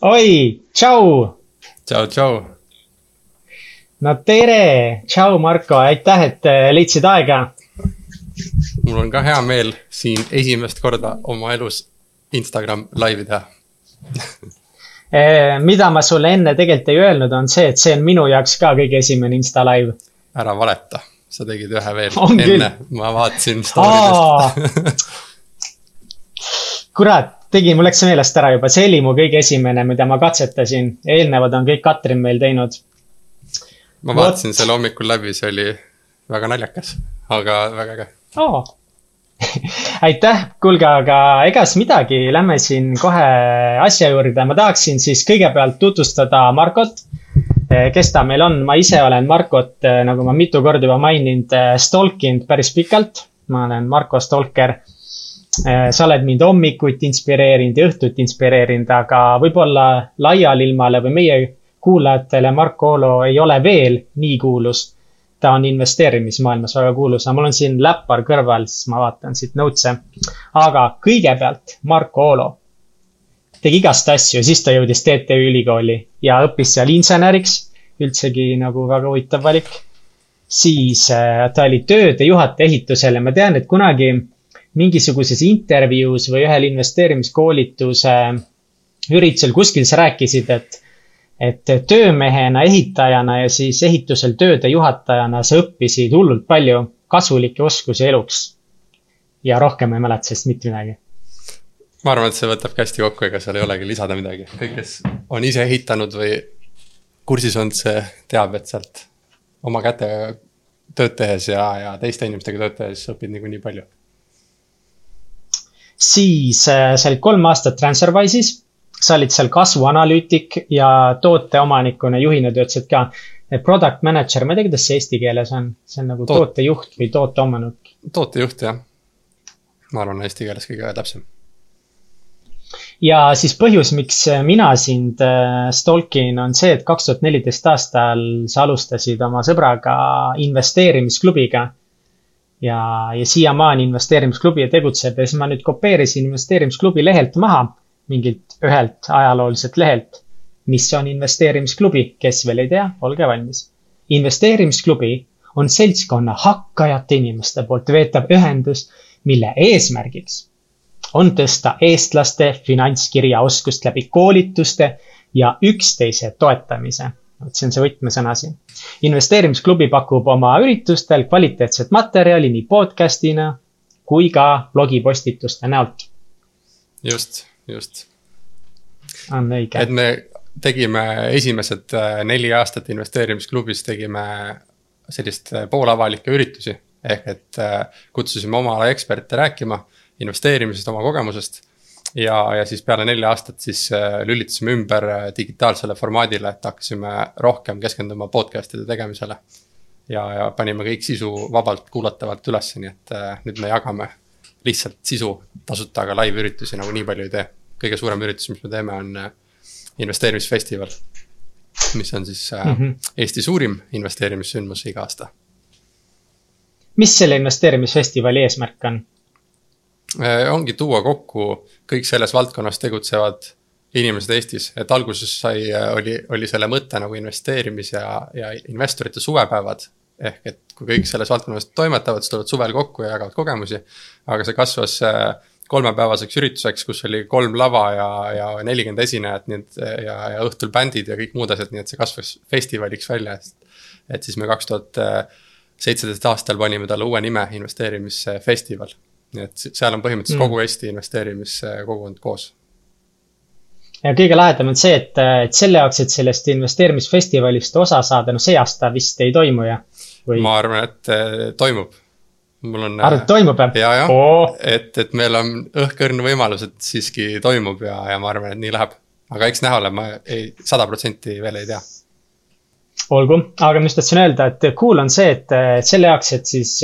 oi, tšau. tšau, tšau. no tere, tšau, Marko, aitäh, et äh, leidsid aega. mul on ka hea meel siin esimest korda oma elus Instagram laivi teha Eh, mida ma sulle enne tegelikult ei öelnud, on see, et see on minu jaoks ka kõige esimene Insta live. ära valeta, sa tegid ühe veel On enne, ma vaatasin story dest kurat, tegin, mul läks meelest ära juba, see oli mu kõige esimene, mida ma katsetasin, eelnevad on kõik Katrin meil teinud. ma vaatasin selle hommikul läbi, see oli väga naljakas, aga väga äge oh. aitäh, kuulge, aga egas midagi, lähme siin kohe asja juurde, ma tahaksin siis kõigepealt tutvustada Markot. kes ta meil on, ma ise olen Markot, nagu ma mitu korda juba maininud, stalkinud päris pikalt. ma olen Marko Stalker. Sa oled mind hommikuti inspireerinud ja õhtuti inspireerinud, aga võib-olla laial ilmale või meie kuulajatele Marko Oolo ei ole veel nii kuulus ta on investeerimismaailmas väga kuulus, aga mul on siin läppar kõrval, siis ma vaatan siit notes'e. aga kõigepealt Marko Oolo tegi igast asju, siis ta jõudis TTÜ ülikooli ja õppis seal inseneriks. üldsegi nagu väga huvitav valik. siis äh, ta oli töödejuhataja ehitusel ja ma tean, et kunagi mingisuguses intervjuus või ühel investeerimiskoolituse üritusel kuskil sa rääkisid, et et töömehena, ehitajana ja siis ehitusel tööde juhatajana sa õppisid hullult palju kasulikke oskusi eluks. ja rohkem ei mäleta sellest mitte midagi. ma arvan, et see võtabki hästi kokku, ega seal ei olegi lisada midagi, kõik, kes on ise ehitanud või kursis olnud, see teab, et sealt oma kätega tööd tehes ja, ja teiste inimestega tööd tehes õpid niikuinii palju. Siis äh, sa olid kolm aastat Transferwise'is sa olid seal kasvuanalüütik ja tooteomanikuna, juhina töötasid ka. Product manager, ma ei tea, kuidas see eesti keeles on, see on nagu Toot... tootejuht või tooteomanik. tootejuht jah, ma arvan, eesti keeles kõige täpsem. ja siis põhjus, miks mina sind äh, stalkin, on see, et kaks tuhat neliteist aastal sa alustasid oma sõbraga investeerimisklubiga ja, ja siiamaani investeerimisklubi tegutseb ja siis ma nüüd kopeerisin investeerimisklubi lehelt maha mingilt ühelt ajalooliselt lehelt, mis on investeerimisklubi, kes veel ei tea, olge valmis. investeerimisklubi on seltskonna hakkajate inimeste poolt veetav ühendus, mille eesmärgiks on tõsta eestlaste finantskirjaoskust läbi koolituste ja üksteise toetamise. Vot see on see võtmesõna siin. investeerimisklubi pakub oma üritustel kvaliteetset materjali nii podcast'ina kui ka blogipostituste näolt. just just. on õige. et me tegime esimesed äh, neli aastat investeerimisklubis tegime sellist äh, poolavalikke üritusi. ehk et äh, kutsusime oma ala eksperte rääkima investeerimisest, oma kogemusest. Ja, ja siis peale nelja aastat siis lülitasime ümber digitaalsele formaadile, et hakkasime rohkem keskenduma podcast'ide tegemisele. ja, ja panime kõik sisu vabalt kuulatavalt ülesse, nii et nüüd me jagame lihtsalt sisu tasuta, aga live üritusi nagu nii palju ei tee kõige suurem üritus, mis me teeme, on äh, investeerimisfestival. mis on siis mm -hmm. Eesti suurim investeerimissündmus iga aasta. mis selle investeerimisfestivali eesmärk on? Äh, ongi tuua kokku kõik selles valdkonnas tegutsevad inimesed Eestis, et alguses sai, oli, oli selle mõte nagu investeerimis ja, ja investorite suvepäevad. ehk et kui kõik selles valdkonnas toimetavad, siis tulevad suvel kokku ja jagavad kogemusi. aga see kasvas äh, kolmepäevaseks ürituseks, kus oli kolm lava ja, ja nelikümmend esinejat, nii et ja, ja õhtul bändid ja kõik muud asjad, nii et see kasvas festivaliks välja. et siis me kaks tuhat seitseteist aastal panime talle uue nime, investeerimisfestival. Nii et seal on põhimõtteliselt mm. kogu Eesti investeerimiskogukond koos. ja kõige lahedam on see, et, et selle jaoks, et sellest investeerimisfestivalist osa saada, no see aasta vist ei toimu, jah? ma arvan, et eh, toimub mul on. arvad, toimub jah? ja, jah oh., et, et meil on õhkõrn võimalus, et siiski toimub ja, ja ma arvan, et nii läheb. aga eks näha ole, ma ei, sada protsenti veel ei tea. olgu, aga ma just tahtsin öelda, et cool on see, et selle jaoks, et siis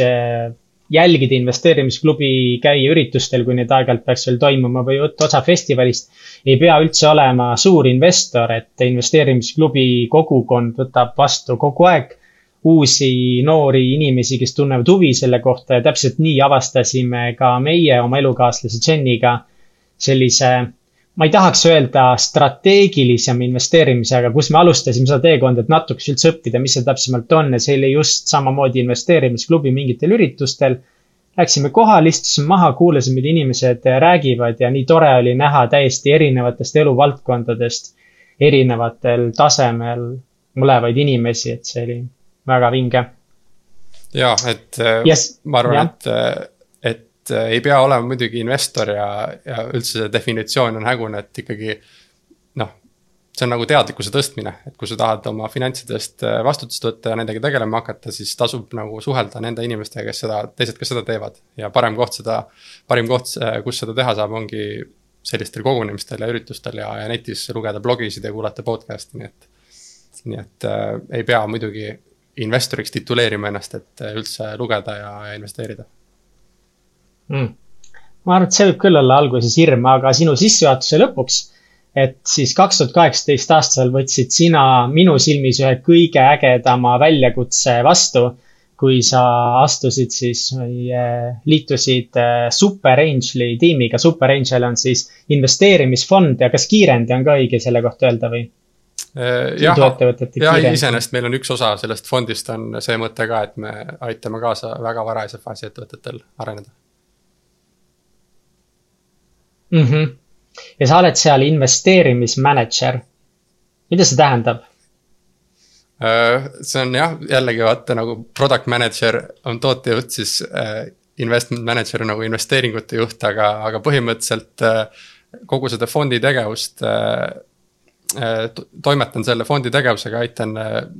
jälgida investeerimisklubi, käia üritustel, kui need aeg-ajalt peaks veel toimuma või võtta osa festivalist. ei pea üldse olema suur investor, et investeerimisklubi kogukond võtab vastu kogu aeg uusi noori inimesi, kes tunnevad huvi selle kohta ja täpselt nii avastasime ka meie oma elukaaslase Jeniga sellise ma ei tahaks öelda strateegilisem investeerimise, aga kus me alustasime seda teekonda, et natukese üldse õppida, mis see täpsemalt on ja see oli just samamoodi investeerimisklubi mingitel üritustel. Läksime kohale, istusime maha, kuulasime, mida inimesed räägivad ja nii tore oli näha täiesti erinevatest eluvaldkondadest, erinevatel tasemel olevaid inimesi, et see oli väga vinge. ja, et yes. ma arvan, et et äh, ei pea olema muidugi investor ja, ja üldse see definitsioon on hägune, et ikkagi noh, see on nagu teadlikkuse tõstmine, et kui sa tahad oma finantsidest äh, vastutust võtta ja nendega tegelema hakata, siis tasub nagu suhelda nende inimestega, kes seda, teised, kes seda teevad. ja parem koht seda, parim koht, kus seda teha saab, ongi sellistel kogunemistel ja üritustel ja, ja netis lugeda blogisid ja kuulata podcast'i, nii et. nii et äh, ei pea muidugi investoriks tituleerima ennast, et üldse lugeda ja, ja investeerida mm.? ma arvan, et see võib küll olla alguses hirm, aga sinu sissejuhatuse lõpuks, et siis kaks tuhat kaheksateist aastal võtsid sina minu silmis ühe kõige ägedama väljakutse vastu, kui sa astusid siis või liitusid äh, Super Angeli tiimiga. Super Angel on siis investeerimisfond ja kas kiirendi on ka õige selle kohta öelda või? Äh, jah, jah, iseenesest meil on üks osa sellest fondist on see mõte ka, et me aitame kaasa väga varajase faasi ettevõtetel areneda mm. -hmm. ja sa oled seal investeerimismänedžer. mida see tähendab? Äh, see on jah, jällegi vaata nagu product manager on tootejuht, siis äh, investment manager nagu investeeringute juht, aga, aga põhimõtteliselt äh, kogu seda fondi tegevust toimetan selle fondi tegevusega, aitan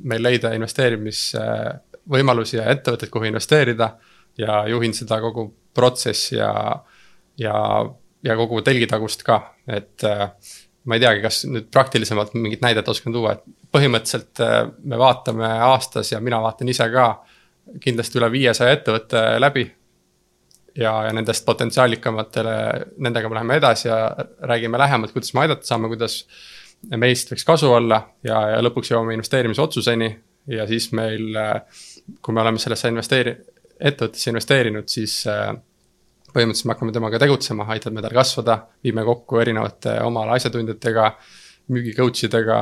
meil leida investeerimisvõimalusi ja ettevõtteid, kuhu investeerida. ja juhin seda kogu protsessi ja, ja ja kogu telgitagust ka, et äh, ma ei teagi, kas nüüd praktilisemalt mingit näidet oskan tuua, et põhimõtteliselt äh, me vaatame aastas ja mina vaatan ise ka kindlasti üle viiesaja ettevõtte läbi. ja, ja nendest potentsiaalikamatele, nendega me läheme edasi ja räägime lähemalt, kuidas me aidata saame, kuidas meist võiks kasu olla ja, ja lõpuks jõuame investeerimisotsuseni ja siis meil, äh, kui me oleme sellesse investeeri-, ettevõttesse investeerinud, siis äh, põhimõtteliselt me hakkame temaga tegutsema, aitame tal kasvada, viime kokku erinevate oma asjatundjatega, müügi coach idega.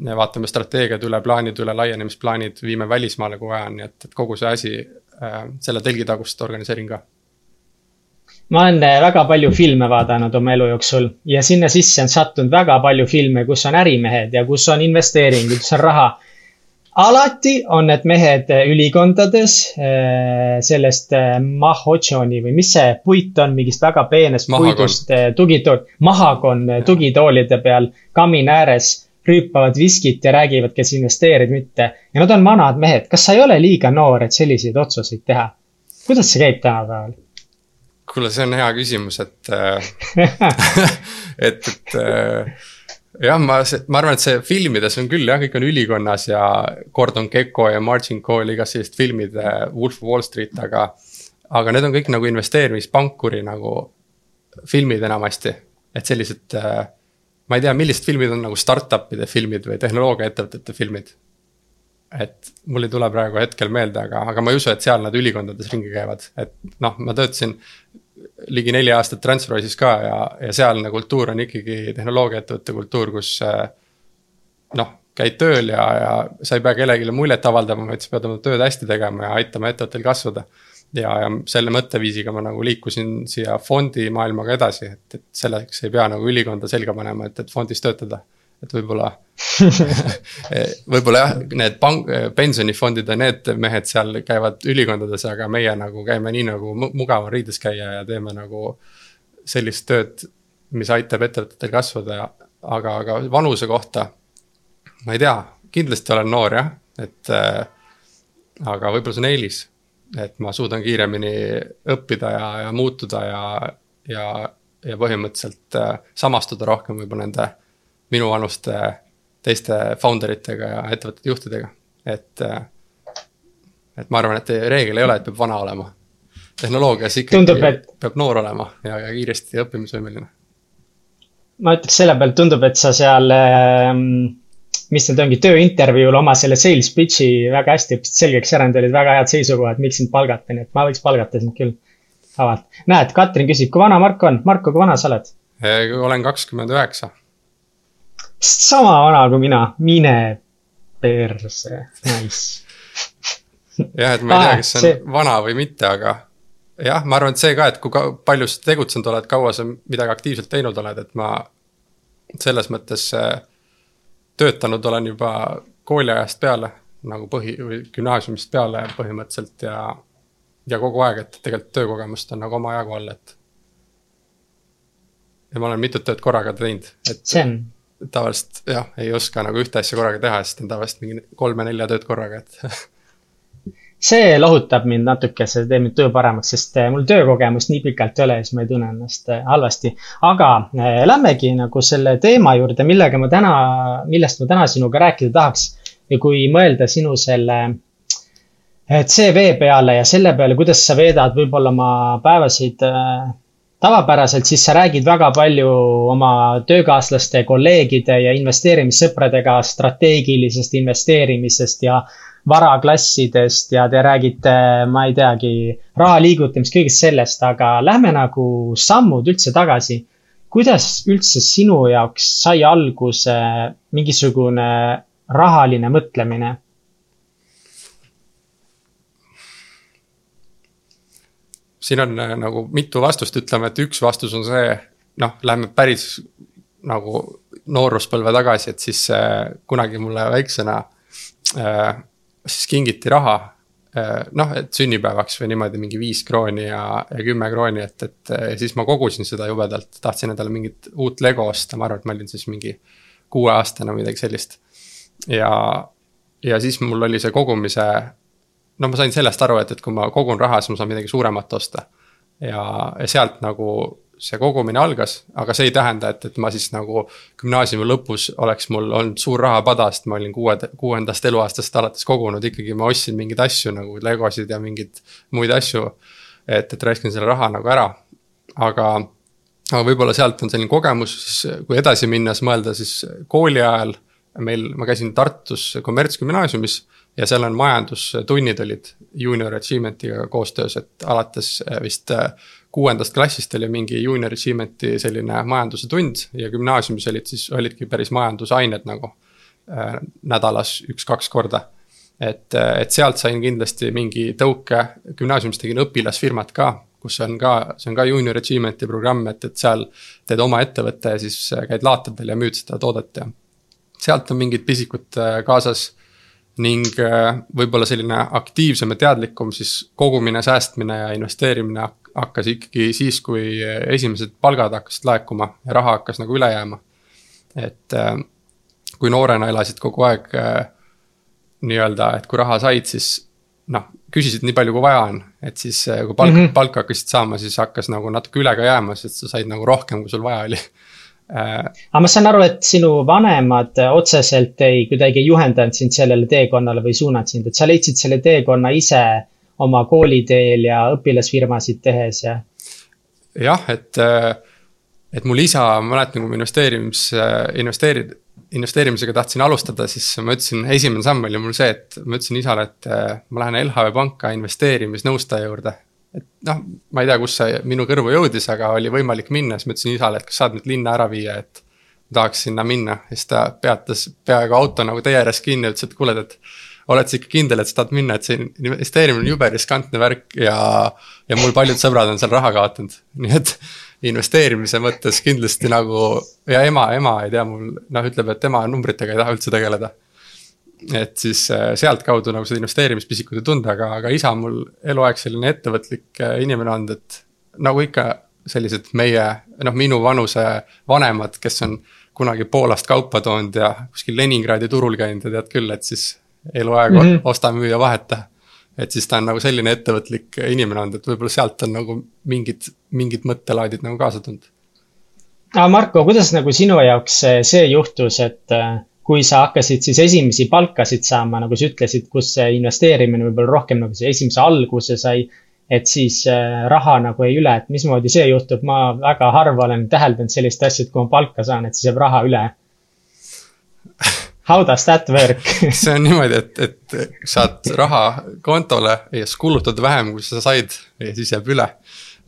vaatame strateegiad üle, plaanid üle, laienemisplaanid, viime välismaale, kui vaja on, nii et, et kogu see asi äh,, selle telgitagust organiseerin ka ma olen äh, väga palju filme vaadanud oma elu jooksul ja sinna sisse on sattunud väga palju filme, kus on ärimehed ja kus on investeeringud, kus on raha alati on need mehed äh, ülikondades äh, sellest äh, mahotšoni või mis see puit on, mingist väga peenest Mahakon. puidust tugitool, mahakon tugitoolide peal kamina ääres rüüpavad viskit ja räägivad, kes investeerib, mitte. ja nad on vanad mehed. kas sa ei ole liiga noor, et selliseid otsuseid teha? kuidas see käib tänapäeval? kuule, see on hea küsimus, et et, et jah, ma, ma arvan, et see filmides on küll jah, kõik on ülikonnas ja Gordon Gekko ja Margin Call, igasugused sellised filmid, äh, Wolf of Wall Street, aga. aga need on kõik nagu investeerimispankuri nagu filmid enamasti, et sellised äh,. ma ei tea, millised filmid on nagu startup'ide filmid või tehnoloogiaettevõtete filmid. et mul ei tule praegu hetkel meelde, aga, aga ma ei usu, et seal nad ülikondades ringi käivad, et noh, ma töötasin ligi neli aastat Transferwise'is ka ja, ja sealne kultuur on ikkagi tehnoloogiaettevõtte kultuur, kus äh, noh, käid tööl ja, ja sa ei pea kellelegi muljet avaldama, vaid sa pead oma tööd hästi tegema ja aitama ettevõttel kasvada. ja, ja selle mõtteviisiga ma nagu liikusin siia fondimaailmaga edasi, et, et selleks ei pea nagu ülikonda selga panema, et, et fondis töötada et võib-olla võib-olla jah, need pank, pensionifondide, need mehed seal käivad ülikondades, aga meie nagu käime nii nagu mugav on riides käia ja teeme nagu sellist tööd, mis aitab ettevõtetel kasvada, aga, aga vanuse kohta. ma ei tea, kindlasti olen noor jah, et äh, aga võib-olla see on eelis, et ma suudan kiiremini õppida ja, ja muutuda ja, ja, ja põhimõtteliselt äh, samastuda rohkem võib-olla nende minuvanuste teiste founder itega ja ettevõtete juhtidega, et. et ma arvan, et reegel ei ole, et peab vana olema. tehnoloogias ikkagi et... peab noor olema ja, ja kiiresti õppimisvõimeline. ma ütleks selle pealt, tundub, et sa seal ähm, mis need ongi, tööintervjuul oma selle sales pitch'i väga hästi selgeks need olid väga head seisukohad, miks sind palgata, nii et ma võiks palgata sind küll. vabalt. näed, Katrin küsib, kui vana Marko on? Marko, kui vana sa oled? olen kakskümmend üheksa. Sama vana kui mina, mine perse, nice. jah, et ma ei tea, kas see on see... vana või mitte, aga jah, ma arvan, et see ka, et kui ka palju sa tegutsenud oled, kaua sa midagi aktiivselt teinud oled, et ma selles mõttes äh, töötanud olen juba kooliajast peale nagu põhi või gümnaasiumist peale põhimõtteliselt ja, ja kogu aeg, et tegelikult töökogemust on nagu omajagu all, et. ja ma olen mitut tööd korraga teinud, et. see on. Tavaliselt jah, ei oska nagu ühte asja korraga teha, sest teen tavaliselt mingi kolme-nelja tööd korraga, et see lohutab mind natuke, see teeb mind töö paremaks, sest eh, mul töökogemust nii pikalt ei ole ja siis ma ei tunne ennast eh, halvasti. aga äh, lähmegi nagu selle teema juurde, millega ma täna, millest ma täna sinuga rääkida tahaks. ja kui mõelda sinu selle CV peale ja selle peale, kuidas sa veedad võib-olla oma päevasid äh, tavapäraselt, siis sa räägid väga palju oma töökaaslaste, kolleegide ja investeerimissõpradega strateegilisest investeerimisest ja varaklassidest ja te räägite, ma ei teagi, raha liigutamist, kõigest sellest, aga lähme nagu sammud üldse tagasi. kuidas üldse sinu jaoks sai alguse mingisugune rahaline mõtlemine? Siin on äh, nagu mitu vastust, ütleme, et üks vastus on see, noh, lähme päris nagu nooruspõlve tagasi, et siis äh, kunagi mulle väiksena äh, siis kingiti raha. Eh, noh, et sünnipäevaks või niimoodi mingi viis krooni ja, ja kümme krooni, et, et siis ma kogusin seda jubedalt, tahtsin endale mingit uut Lego osta, ma arvan, et ma olin siis mingi kuueaastane või midagi sellist. ja, ja siis mul oli see kogumise, noh, ma sain sellest aru, et, et kui ma kogun raha, siis ma saan midagi suuremat osta. ja, ja sealt nagu see kogumine algas, aga see ei tähenda, et, et ma siis nagu gümnaasiumi lõpus oleks mul olnud suur rahapada, sest ma olin kuue, kuuendast eluaastast alates kogunud, ikkagi ma ostsin mingeid asju nagu legosid ja mingeid muid asju. et, et raiskan selle raha nagu ära, aga, aga võib-olla sealt on selline kogemus, siis kui edasi minnes mõelda, siis kooli ajal meil, ma käisin Tartus kommertsgümnaasiumis ja seal on majandustunnid olid junior achievement'iga koostöös, et alates vist kuuendast klassist oli mingi junior achievement'i selline majanduse tund ja gümnaasiumis olid siis, olidki päris majandusained nagu äh, nädalas üks-kaks korda. et, äh, et sealt sain kindlasti mingi tõuke, gümnaasiumis tegin õpilasfirmat ka, kus on ka, see on ka junior achievement'i programm, et, et seal teed oma ettevõtte ja siis äh, käid laatadel ja müüd seda toodet ja sealt on mingid pisikud äh, kaasas ning võib-olla selline aktiivsem ja teadlikum siis kogumine, säästmine ja investeerimine hakkas ikkagi siis, kui esimesed palgad hakkasid laekuma ja raha hakkas nagu üle jääma. et äh, kui noorena elasid kogu aeg äh, nii-öelda, et kui raha said, siis noh, küsisid nii palju, kui vaja on, et siis äh, kui palk mm, -hmm. palka hakkasid saama, siis hakkas nagu natuke üle ka jääma, sest sa said nagu rohkem, kui sul vaja oli aga ma saan aru, et sinu vanemad otseselt ei, kuidagi ei juhendanud sind sellele teekonnale või suunanud sind, et sa leidsid selle teekonna ise oma kooliteel ja õpilasfirmasid tehes ja? jah, et, äh, et mul isa, ma mäletan, kui ma investeerimis, investeerid, investeerimisega tahtsin alustada, siis ma ütlesin, esimene samm oli mul see, et ma ütlesin isale, et äh, ma lähen LHV panka investeerimisnõustaja juurde. Et noh, ma ei tea, kus see minu kõrvu jõudis, aga oli võimalik minna, siis ma ütlesin isale, et kas saad mind linna ära viia, et tahaks sinna minna. Siis ta peatas peaaegu auto nagu tee ääres kinni ütles, et kuule, et oled sa ikka kindel, et sa tahad minna, et see investeerimine on jube riskantne värk ja, ja mul paljud sõbrad on seal raha kaotanud, nii et investeerimise mõttes kindlasti nagu ja ema, ema ei tea mul noh, ütleb, et tema numbritega ei taha üldse tegeleda. Et siis äh, sealtkaudu nagu seda investeerimispisikut ei tunda, aga, aga isa on mul eluaeg selline ettevõtlik äh, inimene olnud, et nagu ikka sellised meie noh, minu vanuse vanemad, kes on kunagi Poolast kaupa toonud ja kuskil Leningradi turul käinud ja tead küll, et siis eluaeg mm -hmm. osta, müüa, vaheta. et siis ta on nagu selline ettevõtlik inimene olnud, et võib-olla sealt on nagu mingid, mingid mõttelaadid nagu kaasa tulnud. aga Marko, kuidas nagu sinu jaoks see juhtus, et äh, kui sa hakkasid siis esimesi palkasid saama, nagu sa ütlesid, kus see investeerimine võib-olla rohkem nagu see esimese alguse sai, et siis äh, raha nagu ei üle, et mismoodi see juhtub, ma väga harva olen täheldanud sellist asja, et kui ma palka saan, et siis jääb raha üle How does that work see on niimoodi, et, et saad raha kontole ja siis kulutad vähem, kui sa said ja siis jääb üle.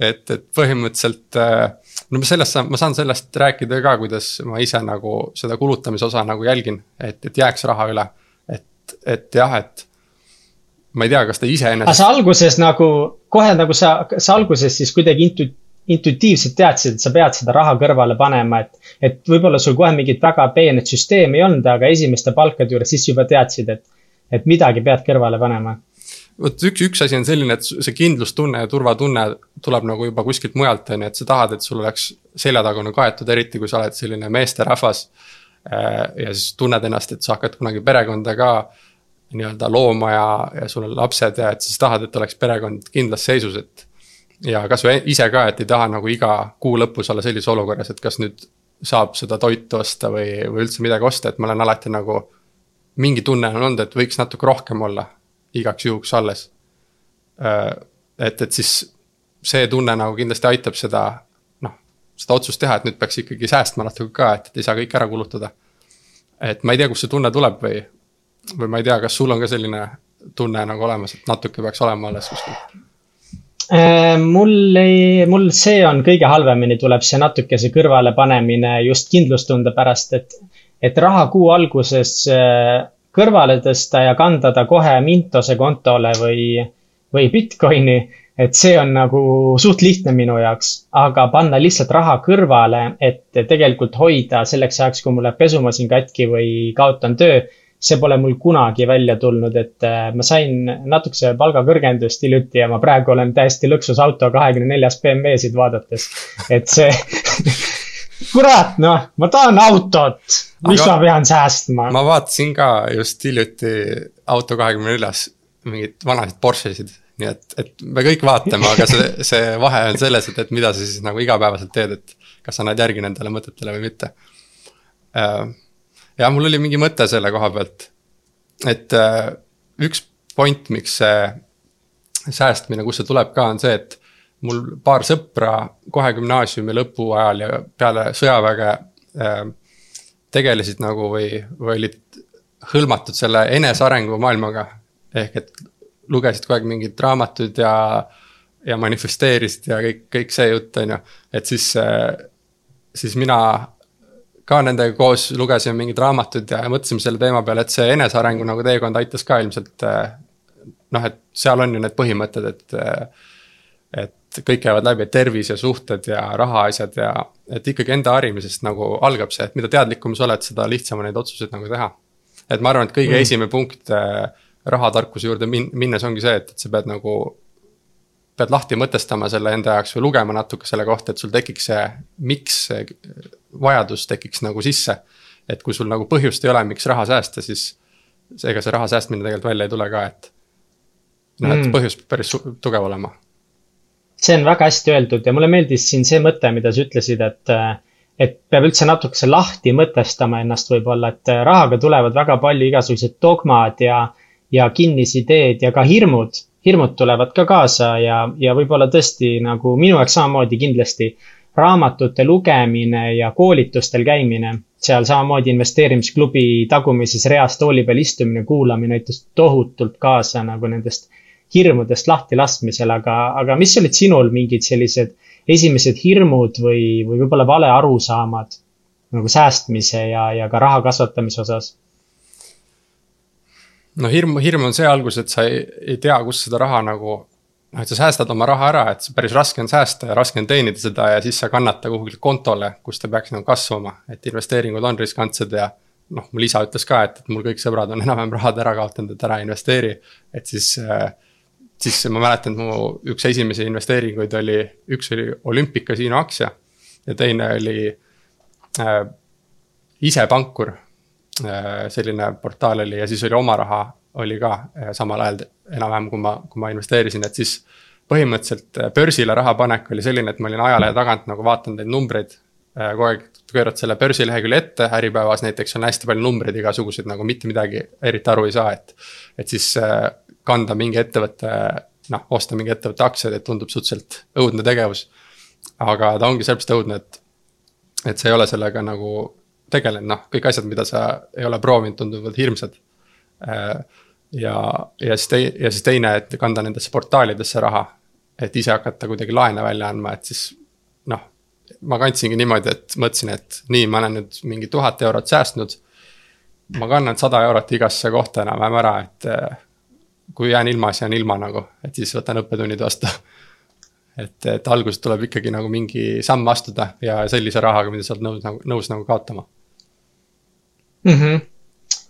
et, et põhimõtteliselt äh, no sellest saan, ma saan sellest rääkida ka, kuidas ma ise nagu seda kulutamise osa nagu jälgin, et, et jääks raha üle. et, et jah, et ma ei tea, kas ta iseenesest. aga sa alguses nagu, kohe nagu sa, sa alguses siis kuidagi intu-, intuitiivselt teadsid, et sa pead seda raha kõrvale panema, et. et võib-olla sul kohe mingit väga peenet süsteemi ei olnud, aga esimeste palkade juures siis juba teadsid, et, et midagi pead kõrvale panema vot üks, üks asi on selline, et see kindlustunne ja turvatunne tuleb nagu juba kuskilt mujalt, on ju, et sa tahad, et sul oleks seljatagune kaetud, eriti kui sa oled selline meesterahvas. Äh, ja siis tunned ennast, et sa hakkad kunagi perekonda ka nii-öelda looma ja, ja sul on lapsed ja et siis tahad, et oleks perekond kindlas seisus, et. ja kasvõi ise ka, et ei taha nagu iga kuu lõpus olla sellises olukorras, et kas nüüd saab seda toitu osta või, või üldse midagi osta, et ma olen alati nagu. mingi tunne on olnud, et võiks natuke rohkem olla igaks juhuks alles. Äh, et, et siis see tunne nagu kindlasti aitab seda, noh, seda otsust teha, et nüüd peaks ikkagi säästma natuke ka, et, ei saa kõike ära kulutada. et ma ei tea, kust see tunne tuleb või, või ma ei tea, kas sul on ka selline tunne nagu olemas, et natuke peaks olema alles kuskil? Äh, mul ei, mul see on kõige halvemini tuleb see natukese kõrvalepanemine just kindlustunde pärast, et, et raha kuu alguses äh, kõrvale tõsta ja kanda ta kohe Mintose kontole või, või Bitcoini. et see on nagu suht lihtne minu jaoks, aga panna lihtsalt raha kõrvale, et tegelikult hoida selleks ajaks, kui mul läheb pesumasin katki või kaotan töö. see pole mul kunagi välja tulnud, et äh, ma sain natukese palgakõrgendust hiljuti ja ma praegu olen täiesti lõksus auto kahekümne neljas BMW-sid vaadates. et see kurat, noh, ma tahan autot mis Aga ma pean säästma? ma vaatasin ka just hiljuti auto kahekümne neljas mingeid vanasid Porschesid. nii et, et me kõik vaatame, aga see, see vahe on selles, et, et mida sa siis nagu igapäevaselt teed, et kas sa annad järgi nendele mõtetele või mitte. Äh, ja mul oli mingi mõte selle koha pealt, et äh, üks point, miks see säästmine, kust see tuleb ka, on see, et mul paar sõpra kohe gümnaasiumi lõpu ajal ja peale sõjaväge äh, tegelesid nagu või, või olid hõlmatud selle enesearengu maailmaga. ehk et lugesid kogu aeg mingeid raamatuid ja, ja manifesteerisid ja kõik, kõik see jutt, on ju. et siis, siis mina ka nendega koos lugesime mingeid raamatuid ja mõtlesime selle teema peale, et see enesearengu nagu teekond aitas ka ilmselt. noh, et seal on ju need põhimõtted, et, et et kõik käivad läbi, tervis ja suhted ja rahaasjad ja. et ikkagi enda harimisest nagu algab see, et mida teadlikum sa oled, seda lihtsam on neid otsuseid nagu teha. et ma arvan, et kõige mm. esimene punkt äh, rahatarkuse juurde min-, minnes ongi see, et, et sa pead nagu. pead lahti mõtestama selle enda jaoks või lugema natuke selle kohta, et sul tekiks see, miks see vajadus tekiks nagu sisse. et kui sul nagu põhjust ei ole, miks raha säästa, siis ega see raha säästmine tegelikult välja ei tule ka, et. noh, et mm. põhjus peab päris tugev olema see on väga hästi öeldud ja mulle meeldis siin see mõte, mida sa ütlesid, et, et peab üldse natukese lahti mõtestama ennast võib-olla, et rahaga tulevad väga palju igasugused dogmad ja, ja kinnisideed ja ka hirmud. hirmud tulevad ka kaasa ja, ja võib-olla tõesti nagu minu jaoks samamoodi kindlasti raamatute lugemine ja koolitustel käimine, seal samamoodi investeerimisklubi tagumises reas tooli peal istumine, kuulamine aitas tohutult kaasa nagu nendest hirmudest lahti laskmisel, aga, aga mis olid sinul mingid sellised esimesed hirmud või, või võib-olla valearusaamad nagu säästmise ja, ja ka raha kasvatamise osas? no hirm, hirm on see algus, et sa ei, ei tea, kust seda raha nagu noh, et sa säästad oma raha ära, et päris raske on säästa ja raske on teenida seda ja siis sa kannad ta kuhugi kontole, kus ta peaks nagu kasvama, et investeeringud on riskantsed ja. noh, mul isa ütles ka, et, et mul kõik sõbrad on enam-vähem rahad ära kaotanud, et ära investeeri, et siis äh, siis ma mäletan, mu üks esimesi investeeringuid oli, üks oli Olümpikasiino aktsia ja teine oli äh, isepankur äh,. selline portaal oli ja siis oli oma raha oli ka äh, samal ajal enam-vähem, kui ma, kui ma investeerisin, et siis. põhimõtteliselt äh, börsile raha panek oli selline, et ma olin ajalehe tagant nagu vaatan neid numbreid äh,. kogu aeg pöörad selle börsilehekülje ette, Äripäevas näiteks on hästi palju numbreid igasuguseid nagu mitte midagi eriti aru ei saa, et. et siis äh, kanda mingi ettevõtte, noh, osta mingi ettevõtte aktsiaid, et tundub suhteliselt õudne tegevus. aga ta ongi sellepärast õudne, et, et sa ei ole sellega nagu tegelenud, noh, kõik asjad, mida sa ei ole proovinud, tunduvad hirmsad. Äh, ja, ja siis tei-, ja siis teine, et kanda nendesse portaalidesse raha. et ise hakata kuidagi laene välja andma, et siis noh, ma kandsingi niimoodi, et mõtlesin, et nii, ma olen nüüd mingi tuhat eurot säästnud. ma kannan sada eurot igasse kohta enam-vähem ära, et kui jään ilma, siis jään ilma nagu, et siis võtan õppetunnid vastu. et, et alguses tuleb ikkagi nagu mingi samm astuda ja sellise rahaga, mida sa oled nõus nagu, nõus nagu kaotama mm. -hmm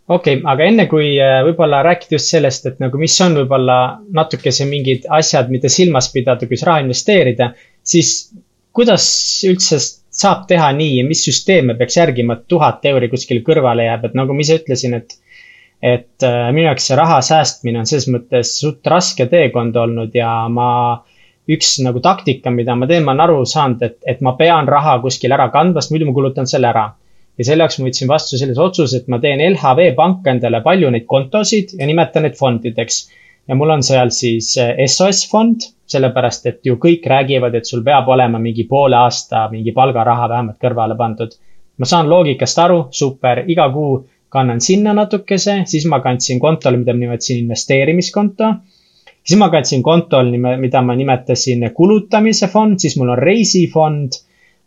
okei okay,, aga enne kui äh, võib-olla rääkida just sellest, et nagu, mis on võib-olla natukese mingid asjad, mida silmas pidada, kui raha investeerida, siis kuidas üldse saab teha nii ja mis süsteeme peaks järgima, et tuhat euri kuskile kõrvale jääb, et nagu ma ise ütlesin, et et äh, minu jaoks see raha säästmine on selles mõttes suht raske teekond olnud ja ma, üks nagu taktika, mida ma teen, ma olen aru saanud, et, et ma pean raha kuskil ära kandma, sest muidu ma kulutan selle ära. ja selle jaoks ma võtsin vastu sellise otsuse, et ma teen LHV panka endale palju neid kontosid ja nimetan need fondideks ja mul on seal siis SOS fond, sellepärast et ju kõik räägivad, et sul peab olema mingi poole aasta mingi palgaraha vähemalt kõrvale pandud. ma saan loogikast aru, super, iga kuu kannan sinna natukese, siis ma kandsin kontole, mida ma nimetasin investeerimiskonto. siis ma kandsin kontol, mida ma nimetasin kulutamise fond, siis mul on reisifond.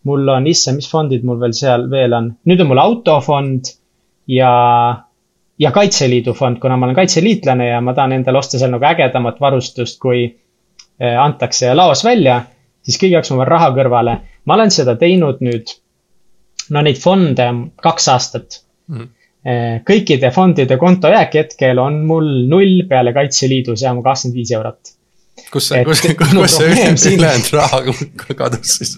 mul on, issand, mis fondid mul veel seal veel on, nüüd on mul autofond ja ja Kaitseliidu fond, kuna ma olen kaitseliitlane ja ma tahan endale osta seal nagu ägedamat varustust, kui eh, antakse laos välja, siis kõige jaoks ma panen raha kõrvale. ma olen seda teinud nüüd, no neid fonde kaks aastat mm. -hmm. Kõikide fondide kontojääk hetkel on mul null peale Kaitseliidu, see on kakskümmend viis eurot. kus see, kus, kus see ülejäänud raha kadus siis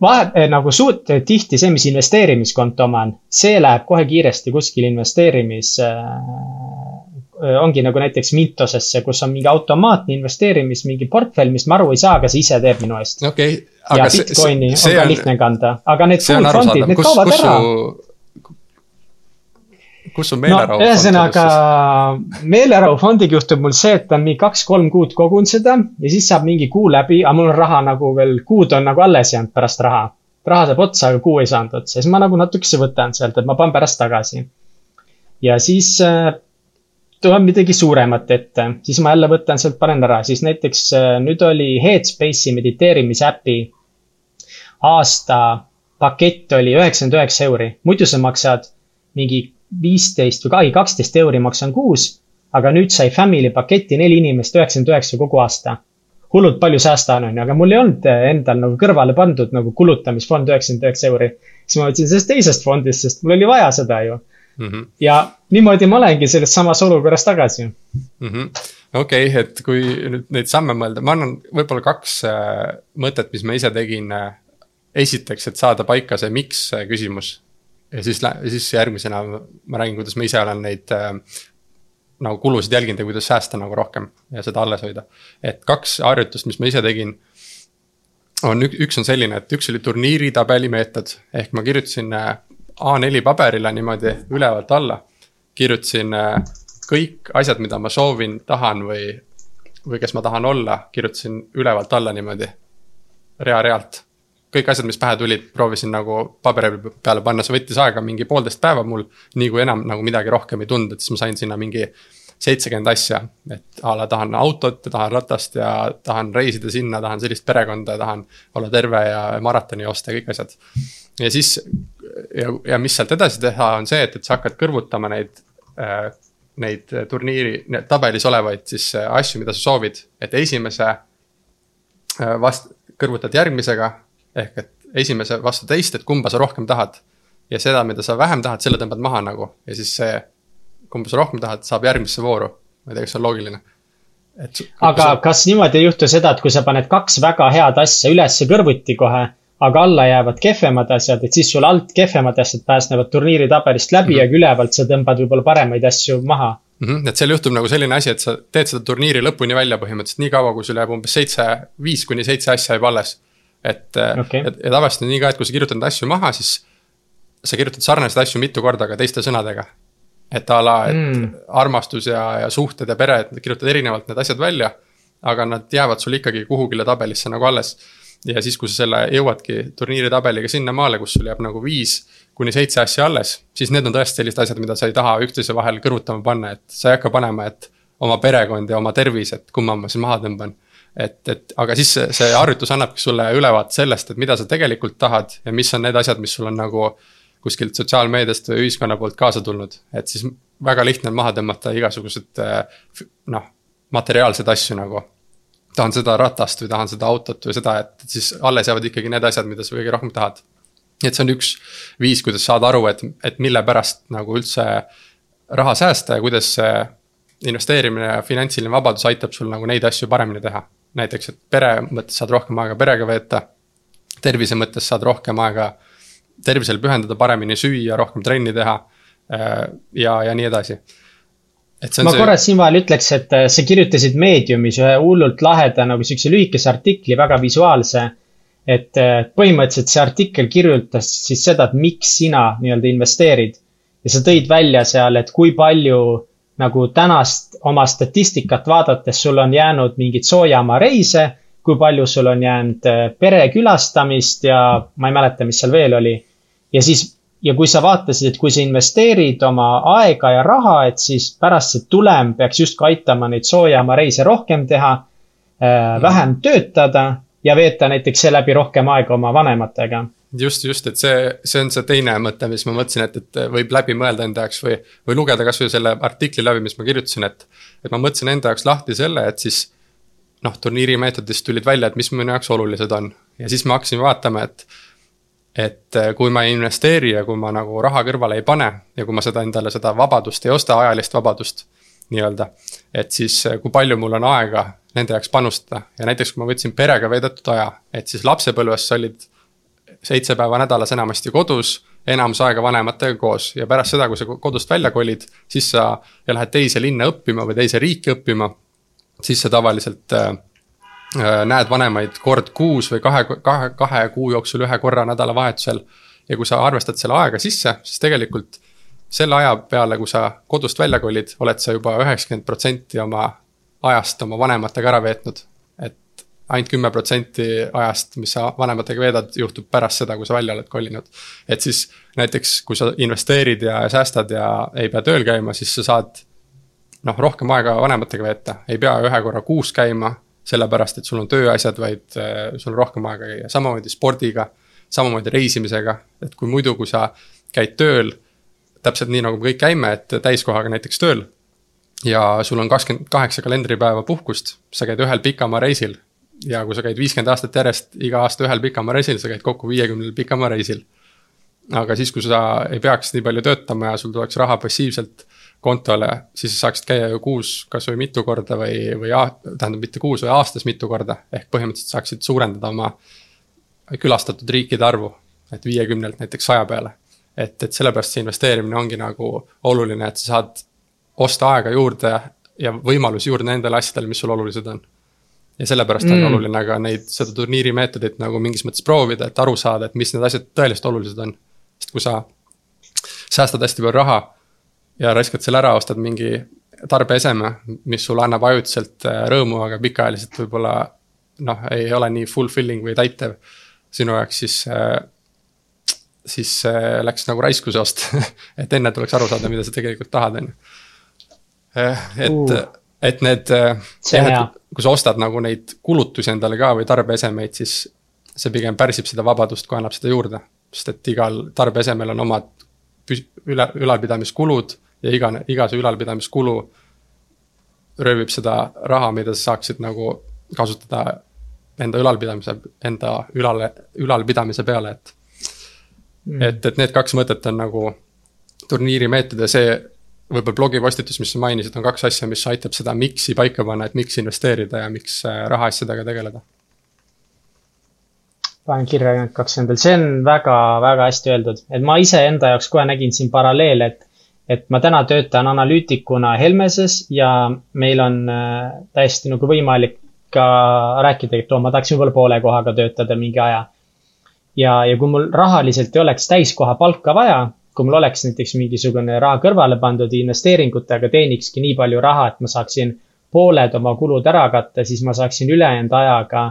vahe, eh, nagu suht eh, tihti see, mis investeerimiskonto oma on, see läheb kohe kiiresti kuskil investeerimis äh,. ongi nagu näiteks Mintosesse, kus on mingi automaatne investeerimis, mingi portfell, mis ma aru ei saa, aga see ise teeb minu eest okay,. ja Bitcoini see, see on ka lihtne kanda, aga need full fondid, need kaovad ära kus su meelerahu no,? ühesõnaga meelerahufondiga juhtub mul see, et on mingi kaks-kolm kuud kogun seda ja siis saab mingi kuu läbi, aga mul on raha nagu veel, kuud on nagu alles jäänud pärast raha. raha saab otsa, aga kuu ei saanud otsa, siis ma nagu natukese võtan sealt, et ma panen pärast tagasi. ja siis äh, tuleb midagi suuremat ette, siis ma jälle võtan sealt, panen ära, siis näiteks äh, nüüd oli Headspace'i mediteerimisäpi aasta pakett oli üheksakümmend üheksa euri, muidu sa maksad mingi viisteist või kai kaksteist euri maksan kuus. aga nüüd sai family paketi neli inimest üheksakümmend üheksa kogu aasta. hullult palju säästan, on ju, aga mul ei olnud endal nagu kõrvale pandud nagu kulutamisfond üheksakümmend üheksa euri. siis ma võtsin sellest teisest fondist, sest mul oli vaja seda ju mm. -hmm. ja niimoodi ma olengi selles samas olukorras tagasi mm -hmm.. okei okay,, et kui nüüd neid samme mõelda, ma annan võib-olla kaks äh, mõtet, mis ma ise tegin äh, esiteks, et saada paika see miks küsimus ja siis, siis järgmisena ma räägin, kuidas ma ise olen neid äh, nagu kulusid jälginud ja kuidas säästa nagu rohkem ja seda alles hoida. et kaks harjutust, mis ma ise tegin. on üks, üks on selline, et üks oli turniiritabeli meetod, ehk ma kirjutasin äh, A4 paberile niimoodi ülevalt alla. kirjutasin äh, kõik asjad, mida ma soovin, tahan või, või kes ma tahan olla, kirjutasin ülevalt alla niimoodi. rea-realt kõik asjad, mis pähe tulid, proovisin nagu paberi peale panna, see võttis aega mingi poolteist päeva mul. nii kui enam nagu midagi rohkem ei tundnud, et siis ma sain sinna mingi seitsekümmend asja. et a la tahan autot ja tahan ratast ja tahan reisida sinna, tahan sellist perekonda tahan olla terve ja maratoni joosta ja kõik asjad. ja siis ja, ja mis sealt edasi teha, on see, et, et sa hakkad kõrvutama neid äh, neid turniiri, tabelis olevaid siis äh, asju, mida sa soovid, et esimese äh, vast-, kõrvutad järgmisega ehk et esimese vastu teist, et kumba sa rohkem tahad. ja seda, mida sa vähem tahad, selle tõmbad maha nagu ja siis see, kumba sa rohkem tahad, saab järgmisse vooru. ma ei tea, kas see on loogiline. et. aga sa... kas niimoodi ei juhtu seda, et kui sa paned kaks väga head asja ülesse kõrvuti kohe, aga alla jäävad kehvemad asjad, et siis sul alt kehvemad asjad pääsevad turniiritabelist läbi mm -hmm. ja ülevalt sa tõmbad võib-olla paremaid asju maha mm. -hmm. et seal juhtub nagu selline asi, et sa teed seda turniiri lõpuni välja põhimõtteliselt nii kaua, kui sul jääb umbes seitse, viis kuni seitse asja jääb alles et okay., et ja tavaliselt on nii ka, et kui sa kirjutad neid asju maha, siis sa kirjutad sarnaseid asju mitu korda, aga teiste sõnadega. et a la, et mm. armastus ja, ja suhted ja pere, et kirjutad erinevalt need asjad välja. aga nad jäävad sul ikkagi kuhugile tabelisse nagu alles. ja siis, kui sa selle jõuadki turniiri tabeliga sinnamaale, kus sul jääb nagu viis kuni seitse asja alles, siis need on tõesti sellised asjad, mida sa ei taha üksteise vahel kõrvutama panna, et sa ei hakka panema, et oma perekond ja oma tervis, et kumma ma siis maha tõmban et, et aga siis see, see harjutus annabki sulle ülevaate sellest, et mida sa tegelikult tahad ja mis on need asjad, mis sul on nagu kuskilt sotsiaalmeediast või ühiskonna poolt kaasa tulnud, et siis väga lihtne on maha tõmmata igasugused noh, materiaalseid asju nagu. tahan seda ratast või tahan seda autot või seda, et siis alles jäävad ikkagi need asjad, mida sa kõige rohkem tahad. nii et see on üks viis, kuidas saada aru, et, et mille pärast nagu üldse raha säästa ja kuidas investeerimine ja finantsiline vabadus aitab sul nagu neid asju paremini teha. Näiteks, et pere mõttes saad rohkem aega perega veeta. tervise mõttes saad rohkem aega tervisele pühendada, paremini süüa, rohkem trenni teha Äh, ja, ja nii edasi. ma see... korra siin vahel ütleks, et äh, sa kirjutasid Mediumis ühe hullult laheda nagu siukse lühikese artikli, väga visuaalse. et äh, põhimõtteliselt see artikkel kirjutas siis seda, et miks sina nii-öelda investeerid. ja sa tõid välja seal, et kui palju nagu tänast oma statistikat vaadates sul on jäänud mingeid soojamaa reise, kui palju sul on jäänud pere külastamist ja ma ei mäleta, mis seal veel oli. ja siis ja kui sa vaatasid, et kui sa investeerid oma aega ja raha, et siis pärast see tulem peaks justkui aitama neid soojaamareise rohkem teha äh,, vähem töötada ja veeta näiteks seeläbi rohkem aega oma vanematega. Just, just, et see, see on see teine mõte, mis ma mõtlesin, et, et võib läbi mõelda enda jaoks või, või lugeda kasvõi selle artikli läbi, mis ma kirjutasin, et. et ma mõtlesin enda jaoks lahti selle, et siis noh, turniirimeetodist tulid välja, et mis minu jaoks olulised on ja siis ma hakkasin vaatama, et et äh, kui ma ei investeeri ja kui ma nagu raha kõrvale ei pane ja kui ma seda endale seda vabadust ei osta, ajalist vabadust nii-öelda. et siis äh, kui palju mul on aega nende jaoks panustada ja näiteks kui ma võtsin perega veedetud aja, et siis lapsepõlves olid seitse päeva nädalas enamasti kodus, enamus aega vanematega koos ja pärast seda, kui sa kodust välja kolid, siis sa ja lähed teise linna õppima või teise riiki õppima, siis sa tavaliselt äh, Äh, näed vanemaid kord kuus või kahe, kahe, kahe kuu jooksul ühe korra nädalavahetusel. ja kui sa arvestad selle aega sisse, siis tegelikult selle aja peale, kui sa kodust välja kolid, oled sa juba üheksakümmend protsenti oma ajast oma vanematega ära veetnud. Ainult kümme protsenti ajast, mis sa vanematega veedad, juhtub pärast seda, kui sa välja oled kolinud. et siis näiteks, kui sa investeerid ja säästad ja ei pea tööl käima, siis sa saad noh, rohkem aega vanematega veeta, ei pea ühe korra kuus käima sellepärast, et sul on tööasjad, vaid äh, sul on rohkem aega käia, samamoodi spordiga. samamoodi reisimisega, et kui muidu, kui sa käid tööl, täpselt nii nagu me kõik käime, et täiskohaga näiteks tööl. ja sul on kakskümmend kaheksa kalendripäeva puhkust, sa käid ühel pikamaa reisil. Ja kui sa käid viiskümmend aastat järjest iga aasta ühel pikamaa reisil, sa käid kokku viiekümnel pikamaa reisil. aga siis, kui sa ei peaks nii palju töötama ja sul tuleks raha passiivselt kontole, siis sa saaksid käia ju kuus kasvõi mitu korda või, või tähendab, mitte kuus, või aastas mitu korda. ehk põhimõtteliselt saaksid suurendada oma külastatud riikide arvu, et viiekümnelt näiteks saja peale. et, et sellepärast see investeerimine ongi nagu oluline, et sa saad osta aega juurde ja võimalusi juurde nendele asjadele, mis sul olulised on. Ja sellepärast mm. on oluline ka neid, seda turniiri meetodit nagu mingis mõttes proovida, et aru saada, et mis need asjad tõeliselt olulised on. sest kui sa säästad hästi palju raha ja raiskad selle ära, ostad mingi tarbeeseme, mis sulle annab ajutiselt äh, rõõmu, aga pikaajaliselt võib-olla noh, ei ole nii fulfilling või täitev sinu jaoks, siis äh, siis äh, läks nagu raisku see ost et enne tuleks aru saada, mida sa tegelikult tahad, on ju. et uh., et need, jah, et kui sa ostad nagu neid kulutusi endale ka või tarbeesemeid, siis see pigem pärsib seda vabadust, kui annab seda juurde. sest et igal tarbeesemel on omad üle, ülalpidamiskulud ja iga, iga see ülalpidamiskulu röövib seda raha, mida sa saaksid nagu kasutada enda ülalpidamise, enda ülale, ülalpidamise peale, et mm.. et, et need kaks mõtet on nagu turniiri meetod ja see võib-olla blogipostitus, mis sa mainisid, on kaks asja, mis aitab seda miks'i paika panna, et miks investeerida ja miks äh, rahaasjadega tegeleda. panen kirja need kaks endal, see on väga-väga hästi öeldud, et ma iseenda jaoks kohe nägin siin paralleele, et et ma täna töötan analüütikuna Helmeses ja meil on äh, täiesti nagu võimalik ka rääkida, et oo, ma tahaks võib-olla poole kohaga töötada mingi aja. ja, ja kui mul rahaliselt ei oleks täiskoha palka vaja, kui mul oleks näiteks mingisugune raha kõrvale pandud investeeringutega, teenikski nii palju raha, et ma saaksin pooled oma kulud ära katta, siis ma saaksin ülejäänud ajaga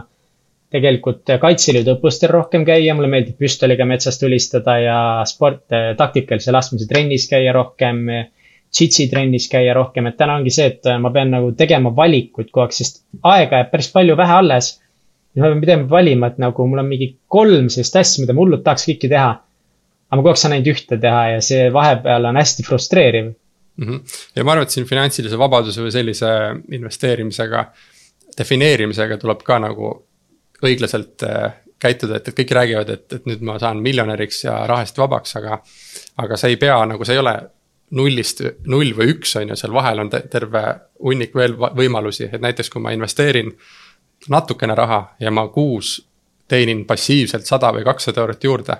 tegelikult Kaitseliidu õppustel rohkem käia, mulle meeldib püstoliga metsas tulistada ja sport, taktikalise laskmise trennis käia rohkem. jitsi trennis käia rohkem, et täna ongi see, et ma pean nagu tegema valikuid kogu aeg, sest aega jääb päris palju vähe alles. ja ma pean pidevalt valima, et nagu mul on mingi kolm sellist asja, mida ma hullult tahaks kõiki teha. Aga ma kogu aeg saan ainult ühte teha ja see vahepeal on hästi frustreeriv mm. -hmm. ja ma arvan, et siin finantsilise vabaduse või sellise investeerimisega, defineerimisega tuleb ka nagu õiglaselt äh, käituda, et, et kõik räägivad, et, et nüüd ma saan miljonäriks ja rahast vabaks, aga. aga see ei pea nagu, see ei ole nullist, null või üks on ju, seal vahel on terve hunnik veel võimalusi, et näiteks kui ma investeerin natukene raha ja ma kuus teenin passiivselt sada või kakssada eurot juurde.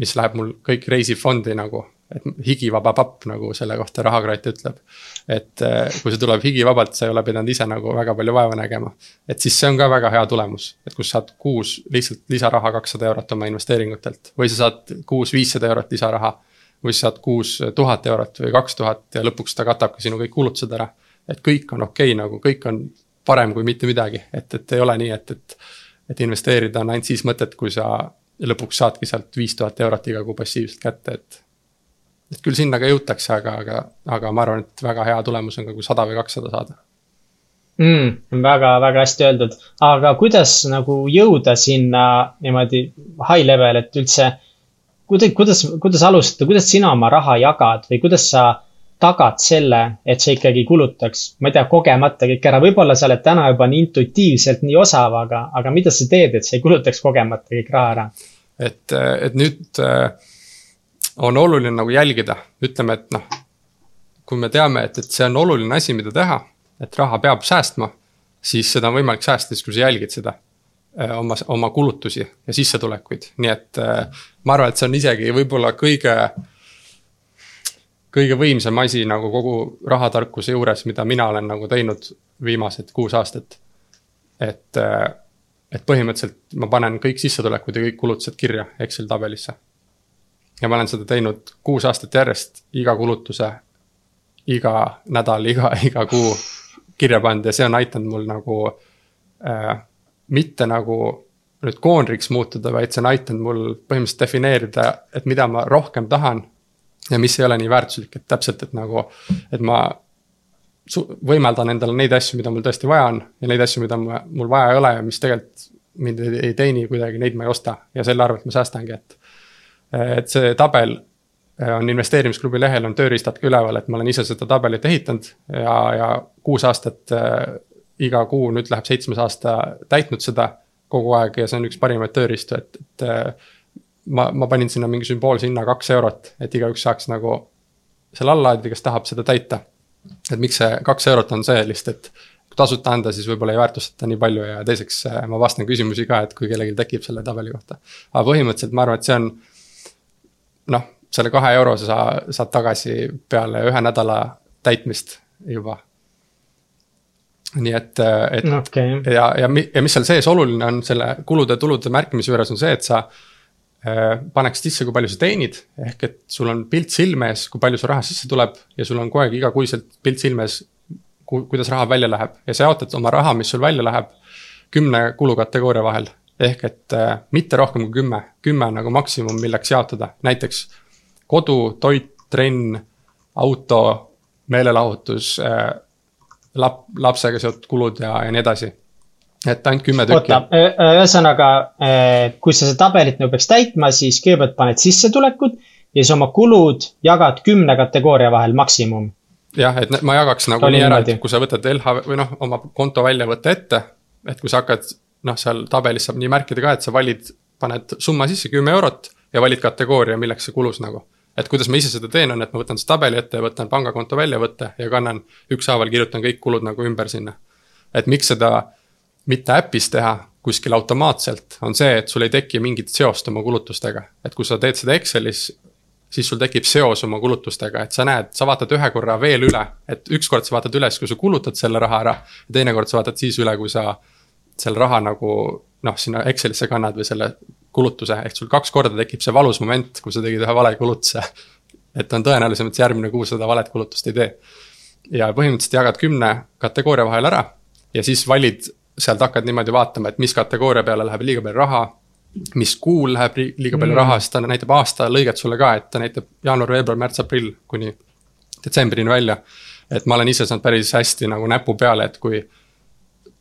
Mis läheb mul kõik reisifondi nagu et higivaba papp, nagu selle kohta Rahakratt ütleb. et eh, kui see tuleb higivabalt, sa ei ole pidanud ise nagu väga palju vaeva nägema. et siis see on ka väga hea tulemus, et kus saad kuus lihtsalt lisaraha kakssada eurot oma investeeringutelt või sa saad kuus viissada eurot lisaraha. või sa saad kuus tuhat eurot või kaks tuhat ja lõpuks ta katabki sinu kõik kulutused ära. et kõik on okei okay, nagu, kõik on parem kui mitte midagi, et, et ei ole nii, et, et. et investeerida on ainult siis mõtet, kui sa lõpuks saadki sealt viis tuhat eurot iga kuu passiivselt kätte, et et küll sinna ka jõutakse, aga, aga, aga ma arvan, et väga hea tulemus on ka, kui sada või kakssada saada mm,. väga, väga hästi öeldud, aga kuidas nagu jõuda sinna niimoodi high level, et üldse. kuidas, kuidas, kuidas alustada, kuidas sina oma raha jagad või kuidas sa tagad selle, et sa ikkagi kulutaks, ma ei tea, kogemata kõik ära, võib-olla sa oled täna juba nii intuitiivselt nii osav, aga, aga mida sa teed, et sa ei kulutaks kogemata kõik raha ära? Et, et nüüd äh, on oluline nagu jälgida, ütleme, et noh. kui me teame, et, et see on oluline asi, mida teha, et raha peab säästma, siis seda on võimalik säästa siis, kui sa jälgid seda. Äh, oma, oma kulutusi ja sissetulekuid, nii et ma arvan, et see on isegi võib-olla kõige. kõige võimsam asi nagu kogu rahatarkuse juures, mida mina olen nagu teinud viimased kuus aastat. et, et põhimõtteliselt ma panen kõik sissetulekud ja kõik kulutused kirja Excel tabelisse ja ma olen seda teinud kuus aastat järjest, iga kulutuse, iga nädal, iga, iga kuu kirja pannud ja see on aidanud mul nagu äh,. mitte nagu nüüd koonriks muutuda, vaid see on aidanud mul põhimõtteliselt defineerida, et mida ma rohkem tahan. ja mis ei ole nii väärtuslik, et täpselt, et nagu, et ma võimeldan endale neid asju, mida mul tõesti vaja on ja neid asju, mida mul vaja ei ole ja mis tegelikult mind ei teeni kuidagi, neid ma ei osta ja selle arvelt ma säästangi, et et see tabel äh, on investeerimisklubi lehel on tööriistad ka üleval, et ma olen ise seda tabelit ehitanud ja, ja kuus aastat äh,. iga kuu nüüd läheb seitsmes aasta täitnud seda kogu aeg ja see on üks parimaid tööriistu, et, et äh,. ma, ma panin sinna mingi sümboolse hinna kaks eurot, et igaüks saaks nagu selle alla laadida, kes tahab seda täita. Et miks see kaks eurot on see lihtsalt, et kui tasuta anda, siis võib-olla ei väärtustata nii palju ja teiseks äh, ma vastan küsimusi ka, et kui kellelgi tekib selle tabeli kohta. aga põhimõtteliselt ma arvan, et see on noh, selle kahe euro sa saad tagasi peale ühe nädala täitmist juba. nii et, et okay. ja, ja, ja mis seal sees oluline on selle kulude-tulude märkimise juures on see, et sa äh,. Paneks sisse, kui palju sa teenid, ehk et sul on pilt silme ees, kui palju su raha sisse tuleb ja sul on kogu aeg igakuiselt pilt silme ees. kuidas raha välja läheb ja sa jaotad oma raha, mis sul välja läheb kümne kulukategooria vahel ehk et äh, mitte rohkem kui kümme, kümme on nagu maksimum, milleks jaotada, näiteks kodu, toit, trenn, auto, meelelahutus äh,. lap-, lapsega seotud kulud ja, ja nii edasi. Et ainult kümme tükki. oota, ühesõnaga, kui sa seda tabelit nagu peaks täitma, siis kõigepealt paned sissetulekud ja siis oma kulud jagad kümne kategooria vahel maksimum jah, et ma jagaks nagu nii ära, et kui sa võtad LHV või noh, oma konto väljavõtte ette, et kui sa hakkad noh, seal tabelis saab nii märkida ka, et sa valid, paned summa sisse kümme eurot ja valid kategooria, milleks see kulus nagu. et kuidas ma ise seda teen, on, et ma võtan selle tabeli ette ja võtan pangakonto väljavõtte ja kannan ükshaaval, kirjutan kõik kulud nagu ümber sinna. et miks seda mitte äpis teha kuskil automaatselt, on see, et sul ei teki mingit seost oma kulutustega. et kui sa teed seda Excelis, siis sul tekib seos oma kulutustega, et sa näed, sa vaatad ühe korra veel üle, et ükskord sa vaatad üles, kui sa kulutad selle raha ära. ja teinekord sa vaatad siis üle, kui sa selle raha nagu noh, sinna Excelisse kannad või selle kulutuse, ehk sul kaks korda tekib see valus moment, kui sa tegid ühe vale kulutuse. et on tõenäolisem, et järgmine kuu seda valet kulutust ei tee. ja põhimõtteliselt jagad kümne kategooria vahel ära ja siis valid, sealt hakkad niimoodi vaatama, et mis kategooria peale läheb liiga palju raha. mis kuul läheb liiga palju mm. raha, siis ta näitab aasta lõiget sulle ka, et ta näitab jaanuar, veebruar, märts, aprill kuni detsembrini välja. et ma olen ise saanud päris hästi nagu näpu peale, et kui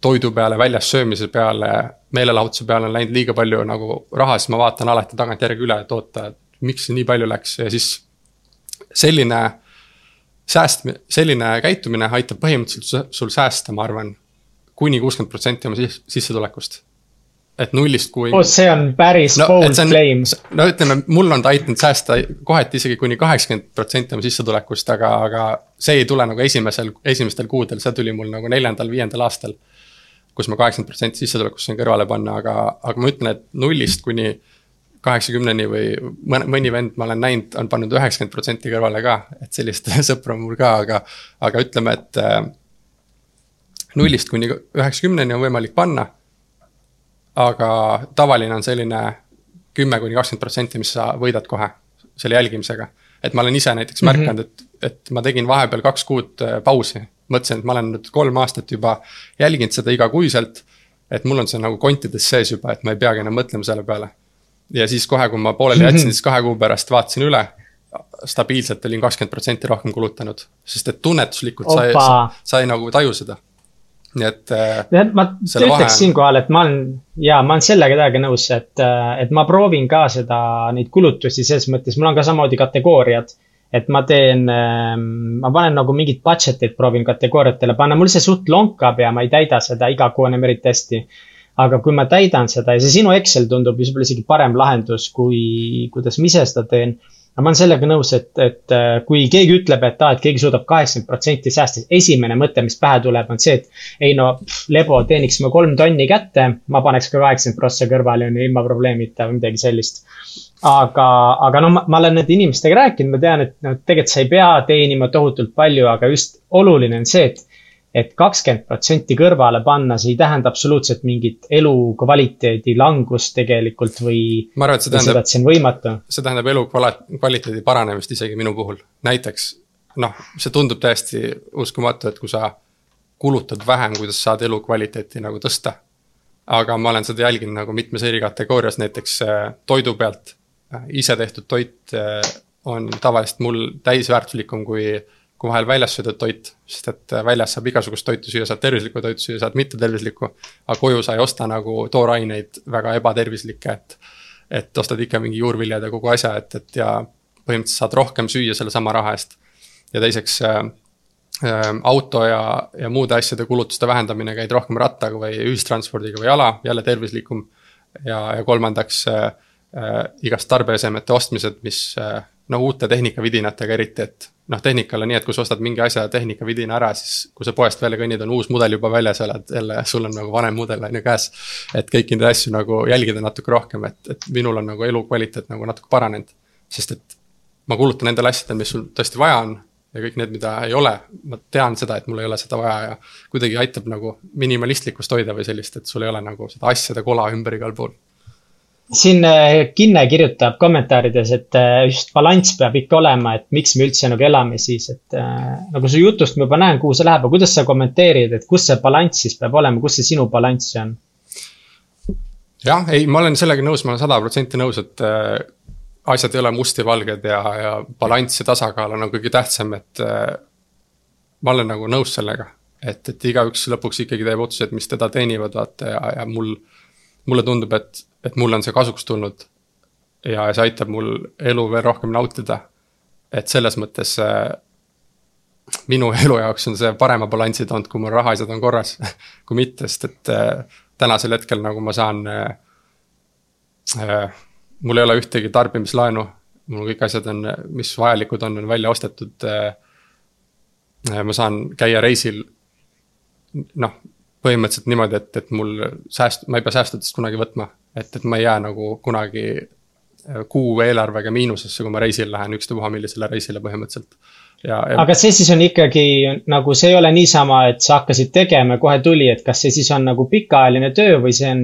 toidu peale, väljas söömise peale, meelelahutuse peale on läinud liiga palju nagu raha, siis ma vaatan alati tagantjärgi üle, et oota, et miks see nii palju läks ja siis selline sääst-, selline käitumine aitab põhimõtteliselt sul säästa, ma arvan, kuni kuuskümmend protsenti oma sissetulekust et nullist kui oh,. see on päris no, bold claim. no ütleme, mul on ta aidanud säästa kohati isegi kuni kaheksakümmend protsenti oma sissetulekust, aga, aga see ei tule nagu esimesel, esimestel kuudel, see tuli mul nagu neljandal-viiendal aastal. kus ma kaheksakümmend protsenti sissetulekust sain kõrvale panna, aga, aga ma ütlen, et nullist kuni kaheksakümneni või mõni, mõni vend ma olen näinud, on pannud üheksakümmend protsenti kõrvale ka, et sellist sõpra on mul ka, aga, aga ütleme, et nullist kuni üheksakümneni on võimalik panna aga tavaline on selline kümme kuni kakskümmend protsenti, mis sa võidad kohe selle jälgimisega. et ma olen ise näiteks mm -hmm. märganud, et, et ma tegin vahepeal kaks kuud äh, pausi. mõtlesin, et ma olen nüüd kolm aastat juba jälginud seda igakuiselt. et mul on see nagu kontides sees juba, et ma ei peagi enam mõtlema selle peale. ja siis kohe, kui ma pooleli jätsin mm, -hmm. siis kahe kuu pärast vaatasin üle stabiilselt olin kakskümmend protsenti rohkem kulutanud, sest et tunnetuslikult sa ei, sa, sa ei nagu taju seda nii et. Äh, ma ütleks siinkohal, et ma olen ja ma olen sellega täiega nõus, et, äh, et ma proovin ka seda, neid kulutusi selles mõttes, mul on ka samamoodi kategooriad. et ma teen, ähm, ma panen nagu mingid budget eid proovin kategooriatele panna, mul see suht lonkab ja ma ei täida seda iga kuu enam eriti hästi. aga kui ma täidan seda ja see sinu Excel tundub võib-olla isegi parem lahendus, kui, kuidas ma ise seda teen aga ma olen sellega nõus, et, et äh, kui keegi ütleb, et aa, et keegi suudab kaheksakümmend protsenti säästa, siis esimene mõte, mis pähe tuleb, on see, et ei no, lebo, teeniks ma kolm tonni kätte, ma paneks ka kaheksakümmend prossa kõrvale, ilma probleemita või midagi sellist. aga, aga noh, ma olen nende inimestega rääkinud, ma tean, et noh, tegelikult sa ei pea teenima tohutult palju, aga just oluline on see, et et kakskümmend protsenti kõrvale panna, see ei tähenda absoluutselt mingit elukvaliteedi langust tegelikult või. ma arvan, et see tähendab. see tähendab elukvaliteedi paranemist isegi minu puhul, näiteks noh, see tundub täiesti uskumatu, et kui sa kulutad vähem, kuidas saad elukvaliteeti nagu tõsta. aga ma olen seda jälginud nagu mitmes eri kategoorias, näiteks äh, toidu pealt. Äh, ise tehtud toit äh, on tavaliselt mul täisväärtuslikum kui kui vahel väljas söödud toit, sest et äh, väljas saab igasugust toitu süüa, saad tervislikku toitu süüa, saad mittetervislikku. aga koju sa ei osta nagu tooraineid väga ebatervislikke, et, et ostad ikka mingi juurviljad ja kogu asja, et, et ja põhimõtteliselt saad rohkem süüa sellesama raha eest. ja teiseks äh, äh, auto ja, ja muude asjade kulutuste vähendamine, käid rohkem rattaga või ühistranspordiga või jala, jälle tervislikum. ja, ja kolmandaks äh, äh, igast tarbeesemete ostmised, mis äh, no uute tehnikavidinatega eriti, et noh, tehnikal on nii, et kui sa ostad mingi asja tehnikavidina ära, siis kui sa poest välja kõnnid, on uus mudel juba väljas, oled jälle, sul on nagu vanem mudel on ju käes. et kõiki neid asju nagu jälgida natuke rohkem, et, et minul on nagu elukvaliteet nagu natuke paranenud. sest et ma kulutan nendele asjadele, mis sul tõesti vaja on ja kõik need, mida ei ole, ma tean seda, et mul ei ole seda vaja ja kuidagi aitab nagu minimalistlikkust hoida või sellist, et sul ei ole nagu seda asjade kola ümber igal pool siin äh, Kinne kirjutab kommentaarides, et äh, just balanss peab ikka olema, et miks me üldse nagu elame siis, et äh, nagu su jutust ma juba näen, kuhu see läheb, aga kuidas sa kommenteerid, et kus see balanss siis peab olema, kus see sinu balanss on? jah, ei, ma olen sellega nõus, ma olen sada protsenti nõus, et äh, asjad ei ole must ja valged ja, ja balanss ja tasakaal on nagu kõige tähtsam, et äh, ma olen nagu nõus sellega. et, et igaüks lõpuks ikkagi teeb otsused, mis teda teenivad, vaata ja, ja mul, mulle tundub, et et mulle on see kasuks tulnud. ja see aitab mul elu veel rohkem nautida. et selles mõttes äh, minu elu jaoks on see parema balansi toonud, kui mul rahaasjad on korras kui mitte, sest et äh, tänasel hetkel nagu ma saan äh,. Äh, mul ei ole ühtegi tarbimislaenu, mul kõik asjad on, mis vajalikud on, on välja ostetud äh,. ma saan käia reisil noh, põhimõtteliselt niimoodi, et, et mul sääst-, ma ei pea säästudest kunagi võtma. et, et ma ei jää nagu kunagi äh, kuu eelarvega miinusesse, kui ma reisile lähen, ükstapuha millisele reisile põhimõtteliselt. Ja, ja... aga see siis on ikkagi nagu, see ei ole niisama, et sa hakkasid tegema ja kohe tuli, et kas see siis on nagu pikaajaline töö või see on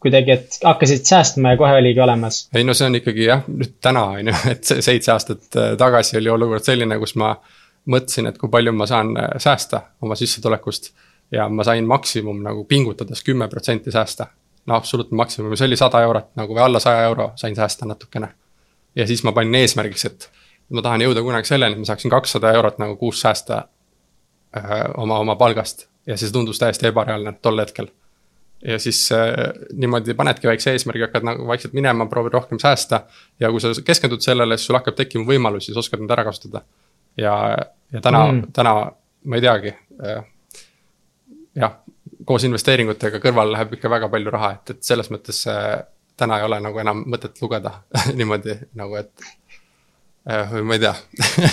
kuidagi, et hakkasid säästma ja kohe oligi olemas? ei no see on ikkagi jah, nüüd täna on ju, et seitse aastat äh, tagasi oli olukord selline, kus ma mõtlesin, et kui palju ma saan äh, säästa oma sissetulekust ja ma sain maksimum nagu pingutades kümme protsenti säästa. no absoluutne maksimum, see oli sada eurot nagu või alla saja euro sain säästa natukene. ja siis ma panin eesmärgiks, et ma tahan jõuda kunagi selleni, et ma saaksin kakssada eurot nagu kuus säästa öö, oma, oma palgast ja see tundus täiesti ebareaalne tol hetkel. ja siis äh, niimoodi panedki väikse eesmärgi, hakkad nagu vaikselt minema, proovid rohkem säästa. ja kui sa keskendud sellele, siis sul hakkab tekkima võimalusi, sa oskad neid ära kasutada. ja, ja täna mm., täna ma ei teagi äh,. Jah, koos investeeringutega kõrval läheb ikka väga palju raha, et, et selles mõttes äh, täna ei ole nagu enam mõtet lugeda niimoodi nagu, et äh, või ma ei tea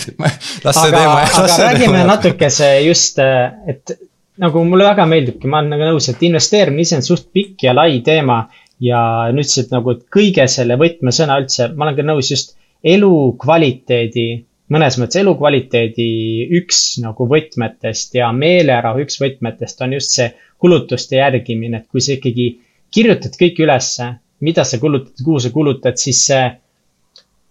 las see aga, teema. aga räägime teema. natukese just, et nagu mulle väga meeldibki, ma olen nagu nõus, et investeerimine ise on suht pikk ja lai teema. ja nüüd ütlesid nagu, kõige selle võtmesõna üldse, ma olen ka nõus just elukvaliteedi, mõnes mõttes elukvaliteedi üks nagu võtmetest ja meelerahu üks võtmetest on just see kulutuste järgimine, et kui sa ikkagi kirjutad kõik ülesse, mida sa kulutad, kuhu sa kulutad, siis see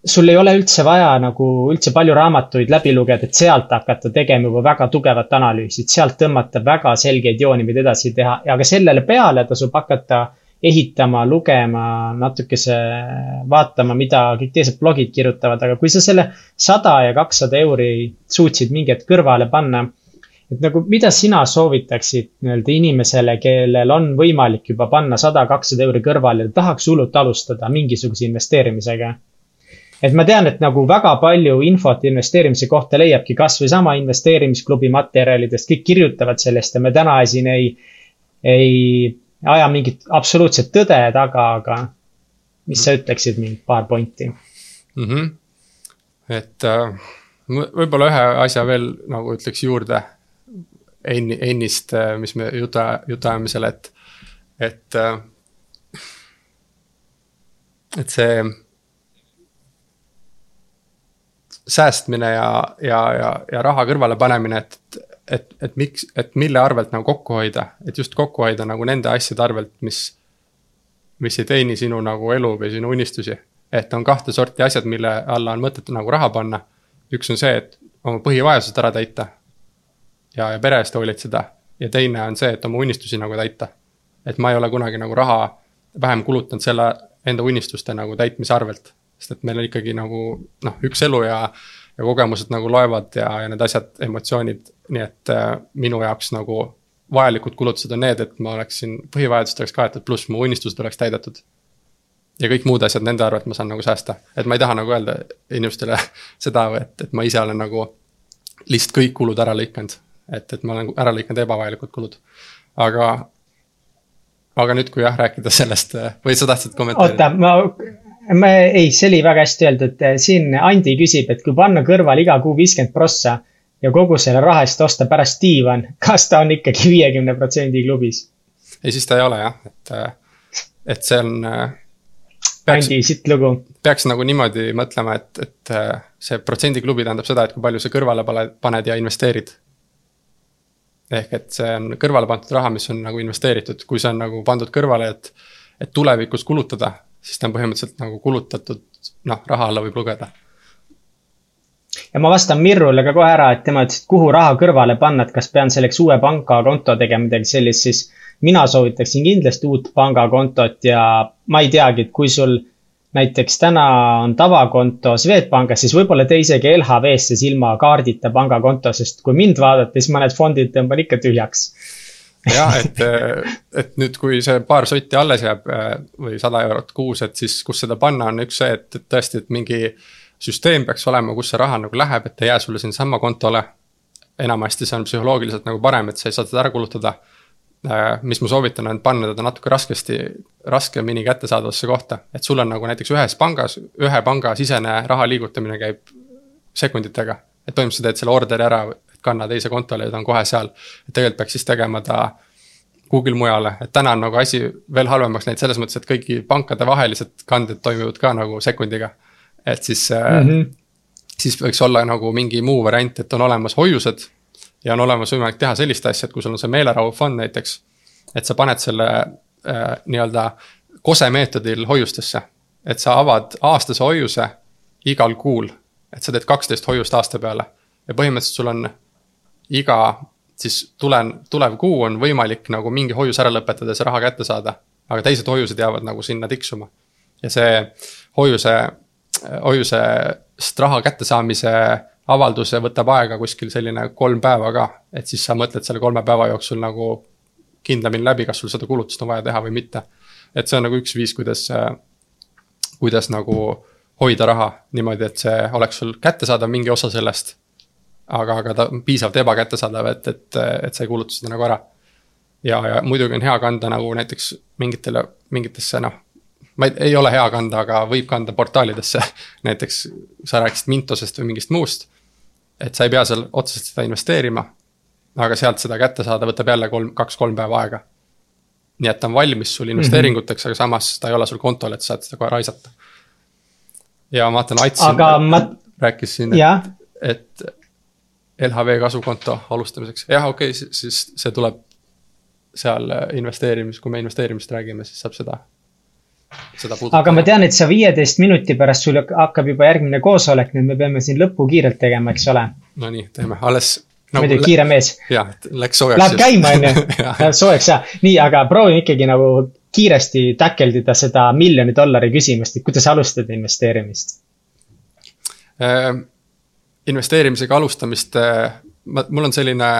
sul ei ole üldse vaja nagu üldse palju raamatuid läbi lugeda, et sealt hakata tegema juba väga tugevat analüüsi, et sealt tõmmata väga selgeid jooni, mida edasi teha, aga sellele peale tasub hakata ehitama, lugema, natukese vaatama, mida kõik teised blogid kirjutavad, aga kui sa selle sada ja kakssada euri suutsid mingi hetk kõrvale panna, et nagu, mida sina soovitaksid nii-öelda inimesele, kellel on võimalik juba panna sada, kakssada euri kõrvale ja tahaks hullult alustada mingisuguse investeerimisega? Et ma tean, et nagu väga palju infot investeerimise kohta leiabki kasvõi sama investeerimisklubi materjalidest, kõik kirjutavad sellest ja me täna siin ei, ei aja mingit absoluutset tõde taga, aga mis sa ütleksid mingi paar pointi mm? -hmm. et äh, võib-olla ühe asja veel nagu ütleks juurde enni, ennist, äh, mis me jutu, jutuajamisel, et, et äh,. et see säästmine ja, ja, ja, ja raha kõrvale panemine, et, et, et miks, et mille arvelt nagu kokku hoida, et just kokku hoida nagu nende asjade arvelt, mis, mis ei teeni sinu nagu elu või sinu unistusi. et on kahte sorti asjad, mille alla on mõtet nagu raha panna. üks on see, et oma põhivajadused ära täita ja, ja pere eest hoolitseda ja teine on see, et oma unistusi nagu täita. et ma ei ole kunagi nagu raha vähem kulutanud selle enda unistuste nagu täitmise arvelt sest et meil on ikkagi nagu noh, üks elu ja, ja kogemused nagu loevad ja, ja need asjad, emotsioonid, nii et äh, minu jaoks nagu vajalikud kulutused on need, et ma oleksin, põhivajadused oleks kaetud, pluss mu unistused oleks täidetud. ja kõik muud asjad, nende arvelt ma saan nagu säästa, et ma ei taha nagu öelda inimestele seda, et, et ma ise olen nagu lihtsalt kõik kulud ära lõikanud. et, et ma olen ära lõikanud ebavajalikud kulud, aga aga nüüd, kui jah, rääkida sellest või sa tahtsid kommenteerida? oota, ma ma ei, see oli väga hästi öeldud, siin Andi küsib, et kui panna kõrvale iga kuu viiskümmend prossa ja kogu selle raha eest osta pärast diivan, kas ta on ikkagi viiekümne protsendi klubis? ei, siis ta ei ole jah, et, et see on. Peaks, Andi, sitt lugu. peaks nagu niimoodi mõtlema, et, et see protsendiklubi tähendab seda, et kui palju sa kõrvale paned ja investeerid. ehk et see on kõrvale pandud raha, mis on nagu investeeritud, kui see on nagu pandud kõrvale, et, et tulevikus kulutada siis ta on põhimõtteliselt nagu kulutatud, noh, raha alla võib lugeda. ja ma vastan Mirrule ka kohe ära, et tema ütles, et kuhu raha kõrvale panna, et kas pean selleks uue pangakonto tegema, midagi sellist, siis mina soovitaksin kindlasti uut pangakontot ja ma ei teagi, et kui sul näiteks täna on tavakonto Swedbankis, siis võib-olla tee isegi LHV-sse ilma kaardita pangakonto, sest kui mind vaadata, siis mõned fondid tõmban ikka tühjaks jah, et, et nüüd, kui see paar sotti alles jääb äh, või sada eurot kuus, et siis kus seda panna, on üks see, et, et tõesti, et mingi süsteem peaks olema, kus see raha nagu läheb, et ei jää sulle sinnasamma kontole. enamasti see on psühholoogiliselt nagu parem, et sa ei saa seda ära kulutada. Äh, mis ma soovitan, on panna teda natuke raskesti, raskemini kättesaadavasse kohta, et sul on nagu näiteks ühes pangas, ühe panga sisene raha liigutamine käib sekunditega. et põhimõtteliselt teed selle orderi ära kanna teise kontole ja ta on kohe seal. et tegelikult peaks siis tegema ta kuhugil mujale, et täna on nagu asi veel halvemaks läinud selles mõttes, et kõigi pankade vahelised kanded toimuvad ka nagu sekundiga. et siis mm, -hmm. siis võiks olla nagu mingi muu variant, et on olemas hoiused. ja on olemas võimalik teha sellist asja, et kui sul on see meelerahufond näiteks. et sa paned selle äh, nii-öelda kose meetodil hoiustesse. et sa avad aastase hoiuse igal kuul, et sa teed kaksteist hoiust aasta peale ja põhimõtteliselt sul on iga siis tulen, tulev kuu on võimalik nagu mingi hoius ära lõpetada ja see raha kätte saada. aga teised hoiused jäävad nagu sinna tiksuma. ja see hoiuse, hoiuse sest raha kättesaamise avalduse võtab aega kuskil selline kolm päeva ka, et siis sa mõtled selle kolme päeva jooksul nagu kindlamini läbi, kas sul seda kulutust on vaja teha või mitte. et see on nagu üks viis, kuidas, kuidas nagu hoida raha niimoodi, et see oleks sul kättesaadav mingi osa sellest. Aga, aga ta on piisavalt ebakättesaadav, et, et, et sa ei kuluta seda nagu ära. ja, ja muidugi on hea kanda nagu näiteks mingitele, mingitesse noh ma ei, ei ole hea kanda, aga võib kanda portaalidesse. näiteks sa rääkisid Mintosest või mingist muust. et sa ei pea seal otseselt seda investeerima. aga sealt seda kätte saada võtab jälle kolm, kaks-kolm päeva aega. nii et ta on valmis sul investeeringuteks mm, -hmm. aga samas ta ei ole sul kontol, et saad seda kohe raisata. ja ma vaatan, Ats ma... rääkis siin, et, et LHV kasvukonto alustamiseks, jah, okei okay,, siis see tuleb seal investeerimis, kui me investeerimisest räägime, siis saab seda aga ma tean, et sa viieteist minuti pärast sul hakkab juba järgmine koosolek, nii et me peame siin lõppu kiirelt tegema, eks ole. Nonii, teeme, alles nagu. muidugi kiire mees. jah, läks soojaks. Läheb käima, on ju, läheb soojaks ja, nii, aga proovime ikkagi nagu kiiresti tackle ida seda miljoni dollari küsimust, et kuidas alustada investeerimist äh,? Investeerimisega alustamist äh,, ma, mul on selline,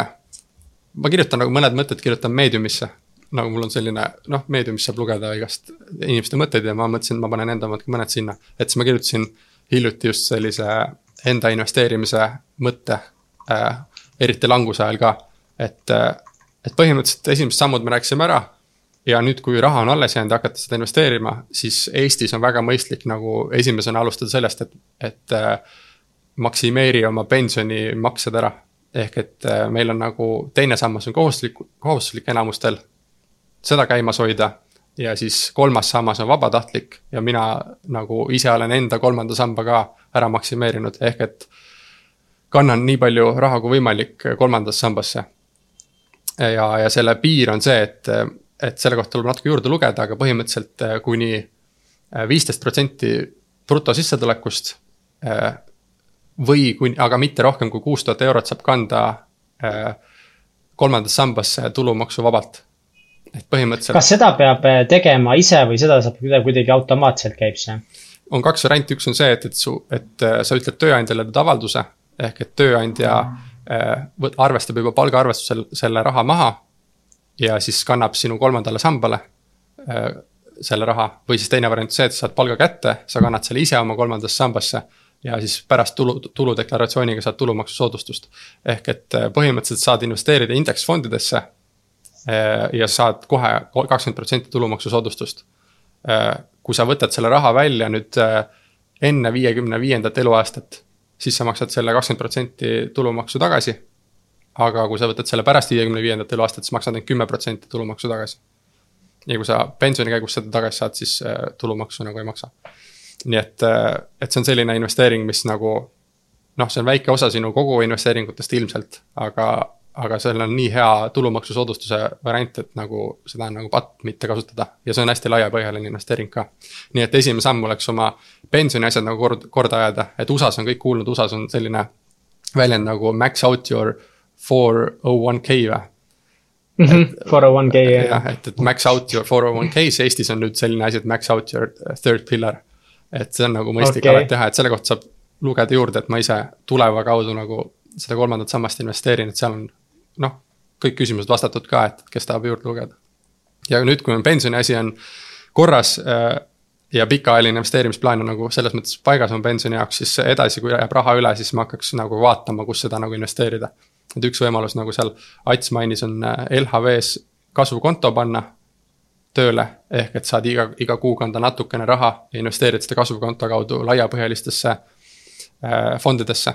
ma kirjutan nagu mõned mõtted kirjutan Mediumisse nagu mul on selline noh, meediumis saab lugeda igast inimeste mõtteid ja ma mõtlesin, et ma panen enda mõned sinna. et siis ma kirjutasin hiljuti just sellise enda investeerimise mõtte äh,, eriti languse ajal ka. et, äh, et põhimõtteliselt esimesed sammud me rääkisime ära. ja nüüd, kui raha on alles jäänud ja hakata seda investeerima, siis Eestis on väga mõistlik nagu esimesena alustada sellest, et, et maksimeeri oma pensionimaksed ära ehk et äh, meil on nagu teine sammas on kohustuslik, kohustuslik enamustel seda käimas hoida. ja siis kolmas sammas on vabatahtlik ja mina nagu ise olen enda kolmanda samba ka ära maksimeerinud, ehk et kannan nii palju raha kui võimalik kolmandasse sambasse. ja, ja selle piir on see, et, et selle kohta tuleb natuke juurde lugeda, aga põhimõtteliselt kuni viisteist protsenti brutosissetulekust. Või kuni, aga mitte rohkem kui kuus tuhat eurot saab kanda kolmandasse sambasse tulumaksuvabalt et põhimõtteliselt. kas seda peab eh, tegema ise või seda saab kuidagi automaatselt käib see? on kaks varianti, üks on see, et, et su, et eh, sa ütled tööandjale teed avalduse. ehk et tööandja äh, arvestab juba palgaarvestusel selle raha maha. ja siis kannab sinu kolmandale sambale äh, selle raha või siis teine variant see, et sa saad palga kätte, sa kannad selle ise oma kolmandasse sambasse ja siis pärast tulu, tuludeklaratsiooniga saad tulumaksusoodustust. ehk et põhimõtteliselt saad investeerida indeksfondidesse Äh, ja saad kohe kakskümmend protsenti tulumaksusoodustust. Äh, kui sa võtad selle raha välja nüüd äh, enne viiekümne viiendat eluaastat, siis sa maksad selle kakskümmend protsenti tulumaksu tagasi. aga kui sa võtad selle pärast viiekümne viiendat eluaastat, siis maksad ainult kümme protsenti tulumaksu tagasi. ja kui sa pensioni käigus seda tagasi saad, siis tulumaksu nagu ei maksa. Nii et, et see on selline investeering, mis nagu noh, see on väike osa sinu kogu investeeringutest ilmselt, aga, aga seal on nii hea tulumaksusoodustuse variant, et nagu seda on nagu patt mitte kasutada ja see on hästi laiapõhjaline investeering ka. nii et esimene samm oleks oma pensioniasjad nagu kord, korda ajada, et USA-s on kõik kuulnud, USA-s on selline väljend nagu max out your four oh one K või? Mhm, four oh one K jah. jah, et, et max out your four oh one K-s, Eestis on nüüd selline asi, et max out your third pillar. Et see on nagu mõistlik okay. alati teha, et selle kohta saab lugeda juurde, et ma ise tuleva kaudu nagu seda kolmandat sammast investeerin, et seal on noh, kõik küsimused vastatud ka, et kes tahab juurde lugeda. ja nüüd, kui on pensioni asi on korras äh, ja pikaajaline investeerimisplaan on nagu selles mõttes paigas on pensioni jaoks, siis edasi, kui jääb raha üle, siis ma hakkaks nagu vaatama, kus seda nagu investeerida. et üks võimalus, nagu seal Ats mainis, on äh, LHV-s kasvukonto panna tööle. ehk et saad iga, iga kuu kanda natukene raha ja investeerid seda kasvukonto kaudu laiapõhjalistesse äh, fondidesse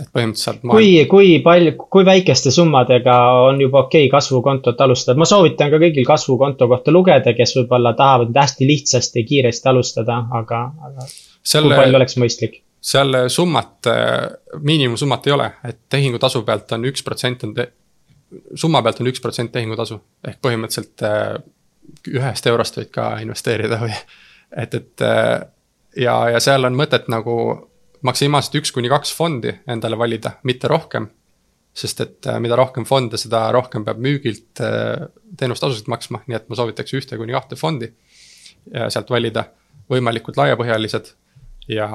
et põhimõtteliselt ma. kui, kui palju, kui väikeste summadega on juba okei okay kasvukontot alustada, ma soovitan ka kõigil kasvukonto kohta lugeda, kes võib-olla tahavad hästi lihtsasti ja kiiresti alustada, aga, aga selle, kui palju oleks mõistlik? seal summat, miinimumsummat ei ole, et tehingutasu pealt on üks protsent on summa pealt on üks protsent tehingutasu, ehk põhimõtteliselt äh, ühest eurost võid ka investeerida või et, et äh, ja, ja seal on mõtet nagu maksimaalselt üks kuni kaks fondi endale valida, mitte rohkem. sest et äh, mida rohkem fonde, seda rohkem peab müügilt äh, teenustasusid maksma, nii et ma soovitaks ühte kuni kahte fondi. sealt valida võimalikult laiapõhjalised ja,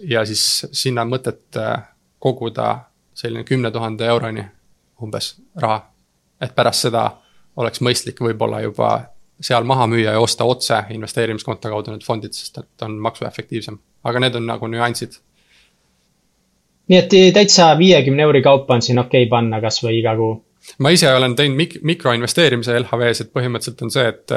ja siis sinna on mõtet koguda selline kümne tuhande euroni umbes raha. et pärast seda oleks mõistlik võib-olla juba seal maha müüa ja osta otse investeerimiskonto kaudu need fondid, sest et on maksuefektiivsem, aga need on nagu nüansid. nii et täitsa viiekümne euri kaupa on siin okei okay panna kasvõi iga kuu? ma ise olen teinud mik-, mikroinvesteerimise LHV-s, et põhimõtteliselt on see, et.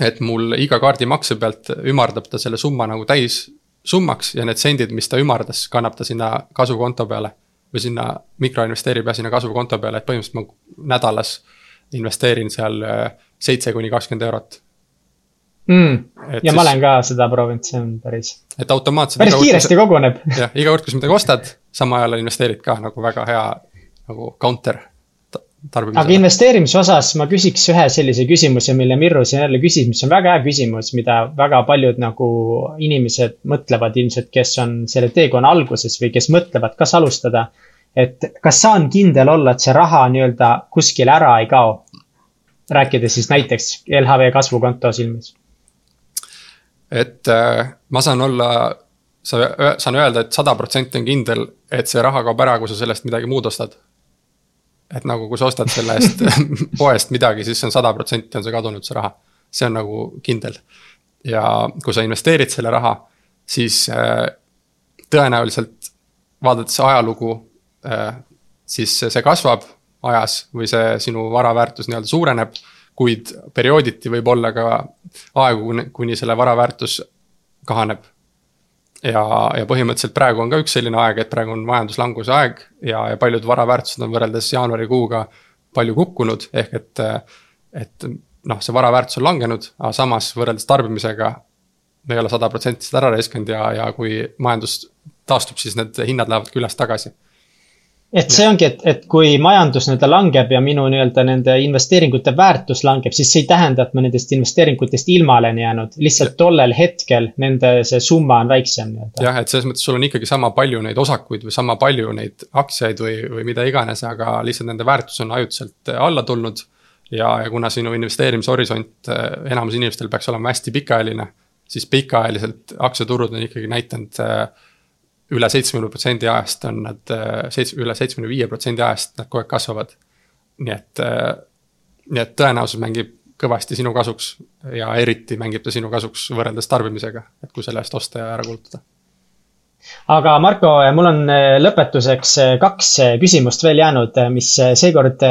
et mul iga kaardimakse pealt ümardab ta selle summa nagu täis summaks ja need sendid, mis ta ümardas, kannab ta sinna kasukonto peale. või sinna mikroinvesteerib jah sinna kasukonto peale, et põhimõtteliselt ma nädalas investeerin seal seitse kuni kakskümmend eurot mm.. ja siis, ma olen ka seda proovinud, see on päris. et automaatselt. päris kiiresti kus, koguneb. jah, iga kord, kui sa midagi ostad, samal ajal investeerid ka nagu väga hea nagu counter tarbimisele. aga investeerimise osas ma küsiks ühe sellise küsimuse, mille Mirru siin jälle küsis, mis on väga hea küsimus, mida väga paljud nagu inimesed mõtlevad ilmselt, kes on selle teekonna alguses või kes mõtlevad, kas alustada. Et kas saan kindel olla, et see raha nii-öelda kuskile ära ei kao? rääkides siis näiteks LHV kasvukonto silmis. et äh, ma saan olla, saan öelda et, et sada protsenti on kindel, et see raha kaob ära, kui sa sellest midagi muud ostad et nagu, kui sa ostad selle eest poest midagi, siis on sada protsenti on see kadunud, see raha. see on nagu kindel. ja kui sa investeerid selle raha, siis äh, tõenäoliselt vaadates ajalugu siis see kasvab ajas või see sinu vara väärtus nii-öelda suureneb. kuid periooditi võib olla ka aegu, kuni selle vara väärtus kahaneb ja, ja põhimõtteliselt praegu on ka üks selline aeg, et praegu on majanduslanguse aeg ja, ja paljud varaväärtused on võrreldes jaanuarikuuga palju kukkunud, ehk et, et noh, see vara väärtus on langenud, aga samas võrreldes tarbimisega me ei ole sada protsenti seda ära raiskanud ja, ja kui majandus taastub, siis need hinnad lähevad ka üles tagasi et see ongi, et, et kui majandus nii-öelda langeb ja minu nii-öelda nende investeeringute väärtus langeb, siis see ei tähenda, et ma nendest investeeringutest ilma olen jäänud. lihtsalt tollel hetkel nende see summa on väiksem nii-öelda. jah, et selles mõttes sul on ikkagi sama palju neid osakuid või sama palju neid aktsiaid või, või mida iganes, aga lihtsalt nende väärtus on ajutiselt alla tulnud. ja, ja kuna sinu investeerimishorisont enamus inimestel peaks olema hästi pikaajaline, siis pikaajaliselt aktsiaturud on ikkagi näidanud üle seitsmekümne protsendi ajast on nad seitsme, üle seitsmekümne viie protsendi ajast nad kogu aeg kasvavad. nii et, nii et tõenäosus mängib kõvasti sinu kasuks ja eriti mängib ta sinu kasuks võrreldes tarbimisega, et kui selle eest osta ja ära kulutada aga Marko, mul on äh, lõpetuseks kaks küsimust veel jäänud, mis seekord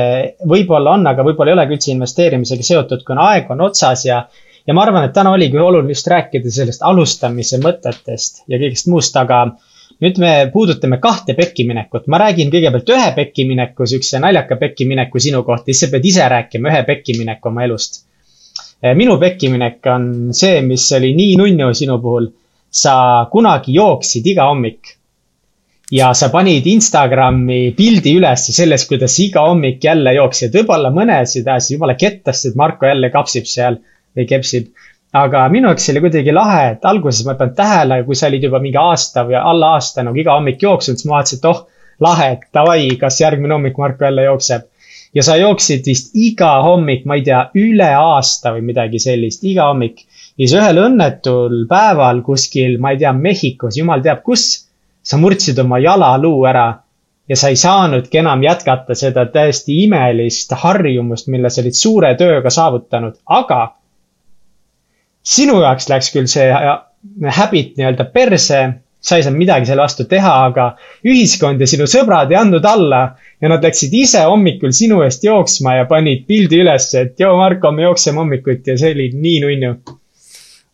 võib-olla on, aga võib-olla ei olegi üldse investeerimisega seotud, kuna aeg on otsas ja ja ma arvan, et täna oligi oluline just rääkida sellest alustamise mõtetest ja kõigest muust, aga nüüd me puudutame kahte pekkiminekut, ma räägin kõigepealt ühe pekkimineku, siukse naljaka pekkimineku sinu kohta, siis sa pead ise rääkima ühe pekkimineku oma elust. Eh, minu pekkiminek on see, mis oli nii nunnu sinu puhul. sa kunagi jooksid iga hommik. Ja sa panid Instagrami pildi üles sellest, kuidas iga hommik jälle jooksid, võib-olla mõnesid ajasid jumala kettasid, Marko jälle kapsib seal või kepsib aga minu jaoks oli kuidagi lahe, et alguses ma ei pannud tähele, kui sa olid juba mingi aasta või alla aasta nagu iga hommik jooksnud, siis ma vaatasin, et oh, lahe, et davai, kas järgmine hommik Marko jälle jookseb. ja sa jooksid vist iga hommik, ma ei tea, üle aasta või midagi sellist, iga hommik. ja siis ühel õnnetul päeval kuskil, ma ei tea, Mehhikos, jumal teab kus, sa murdsid oma jalaluu ära ja sa ei saanudki enam jätkata seda täiesti imelist harjumust, mille sa olid suure tööga saavutanud, aga sinu jaoks läks küll see habit nii-öelda perse, sa ei saanud midagi selle vastu teha, aga ühiskond ja sinu sõbrad ei andnud alla ja nad läksid ise hommikul sinu eest jooksma ja panid pildi üles, et joo, Marko, me jookseme hommikuti ja see oli nii nunnu.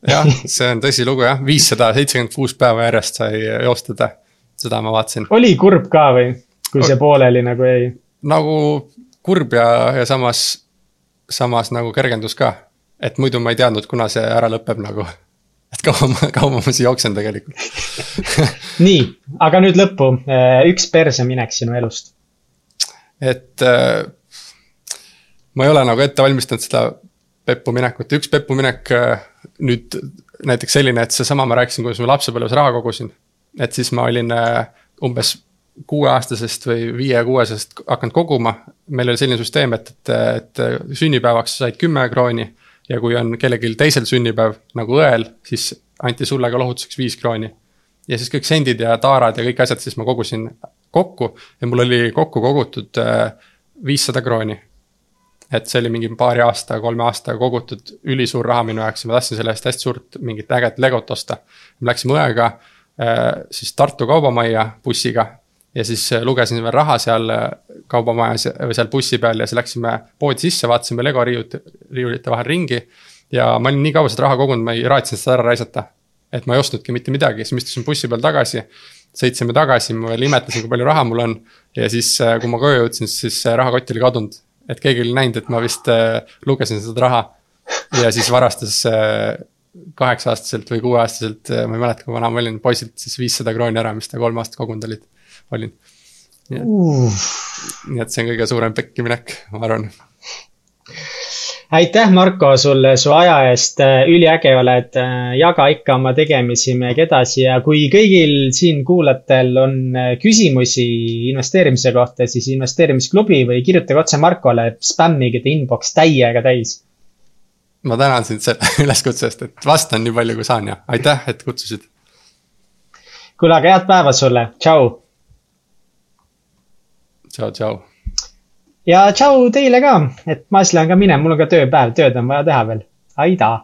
jah, see on tõsilugu jah, viissada seitsekümmend kuus päeva järjest sai joostada, seda ma vaatasin. oli kurb ka või, kui see pooleli nagu jäi? nagu kurb ja, ja samas, samas nagu kergendus ka et muidu ma ei teadnud, kuna see ära lõpeb nagu. et kaua ma, kaua ma siis jooksen tegelikult nii, aga nüüd lõppu, äh, üks perseminek sinu elust. et äh, ma ei ole nagu ette valmistanud seda Peppu minekut, üks Peppu minek äh, nüüd näiteks selline, et seesama ma rääkisin, kuidas ma lapsepõlves raha kogusin. et siis ma olin umbes kuueaastasest või viie-kuuesest hakanud koguma. meil oli selline süsteem, et, et, et sünnipäevaks said kümme krooni ja kui on kellelgi teisel sünnipäev nagu õel, siis anti sulle ka lohutuseks viis krooni. ja siis kõik sendid ja taarad ja kõik asjad, siis ma kogusin kokku ja mul oli kokku kogutud äh, viissada krooni. et see oli mingi paari aasta, kolme aastaga kogutud ülisuur raha minu jaoks ja ma tahtsin selle eest hästi suurt mingit ägedat legot osta. me läksime õega äh, siis Tartu kaubamajja bussiga ja siis äh, lugesin veel raha seal kaubamajas või seal bussi peal ja siis läksime poodi sisse, vaatasime Lego riiulite, riiulite vahel ringi. ja ma olin nii kaua seda raha kogunud, ma ei raatsinud seda ära raisata et ma ei ostnudki mitte midagi, siis ma istusin bussi peal tagasi. sõitsime tagasi, ma veel imetasin, kui palju raha mul on. ja siis, äh, kui ma koju jõudsin, siis rahakott oli kadunud. et keegi oli näinud, et ma vist äh, lugesin seda raha. ja siis varastas äh, kaheksa-aastaselt või kuueaastaselt, ma ei mäleta, kui vana ma olin, poisilt siis viissada krooni ära, mis ta kolm aastat kogunud olid, olin. nii et see on kõige suurem pekkiminek, ma arvan aitäh, Marko, sulle su aja eest, üliäge oled, jaga ikka oma tegemisi meiega edasi ja kui kõigil siin kuulajatel on küsimusi investeerimise kohta, siis investeerimisklubi või kirjutage otse Markole, spämmige ta inbox täiega täis. ma tänan sind selle üleskutse eest, et vastan nii palju, kui saan ja aitäh, et kutsusid. kuule, aga head päeva sulle, tšau. Tšau, tšau ja tšau teile ka, et ma siis lähen ka minema, mul on ka tööpäev, tööd on vaja teha veel. aidaa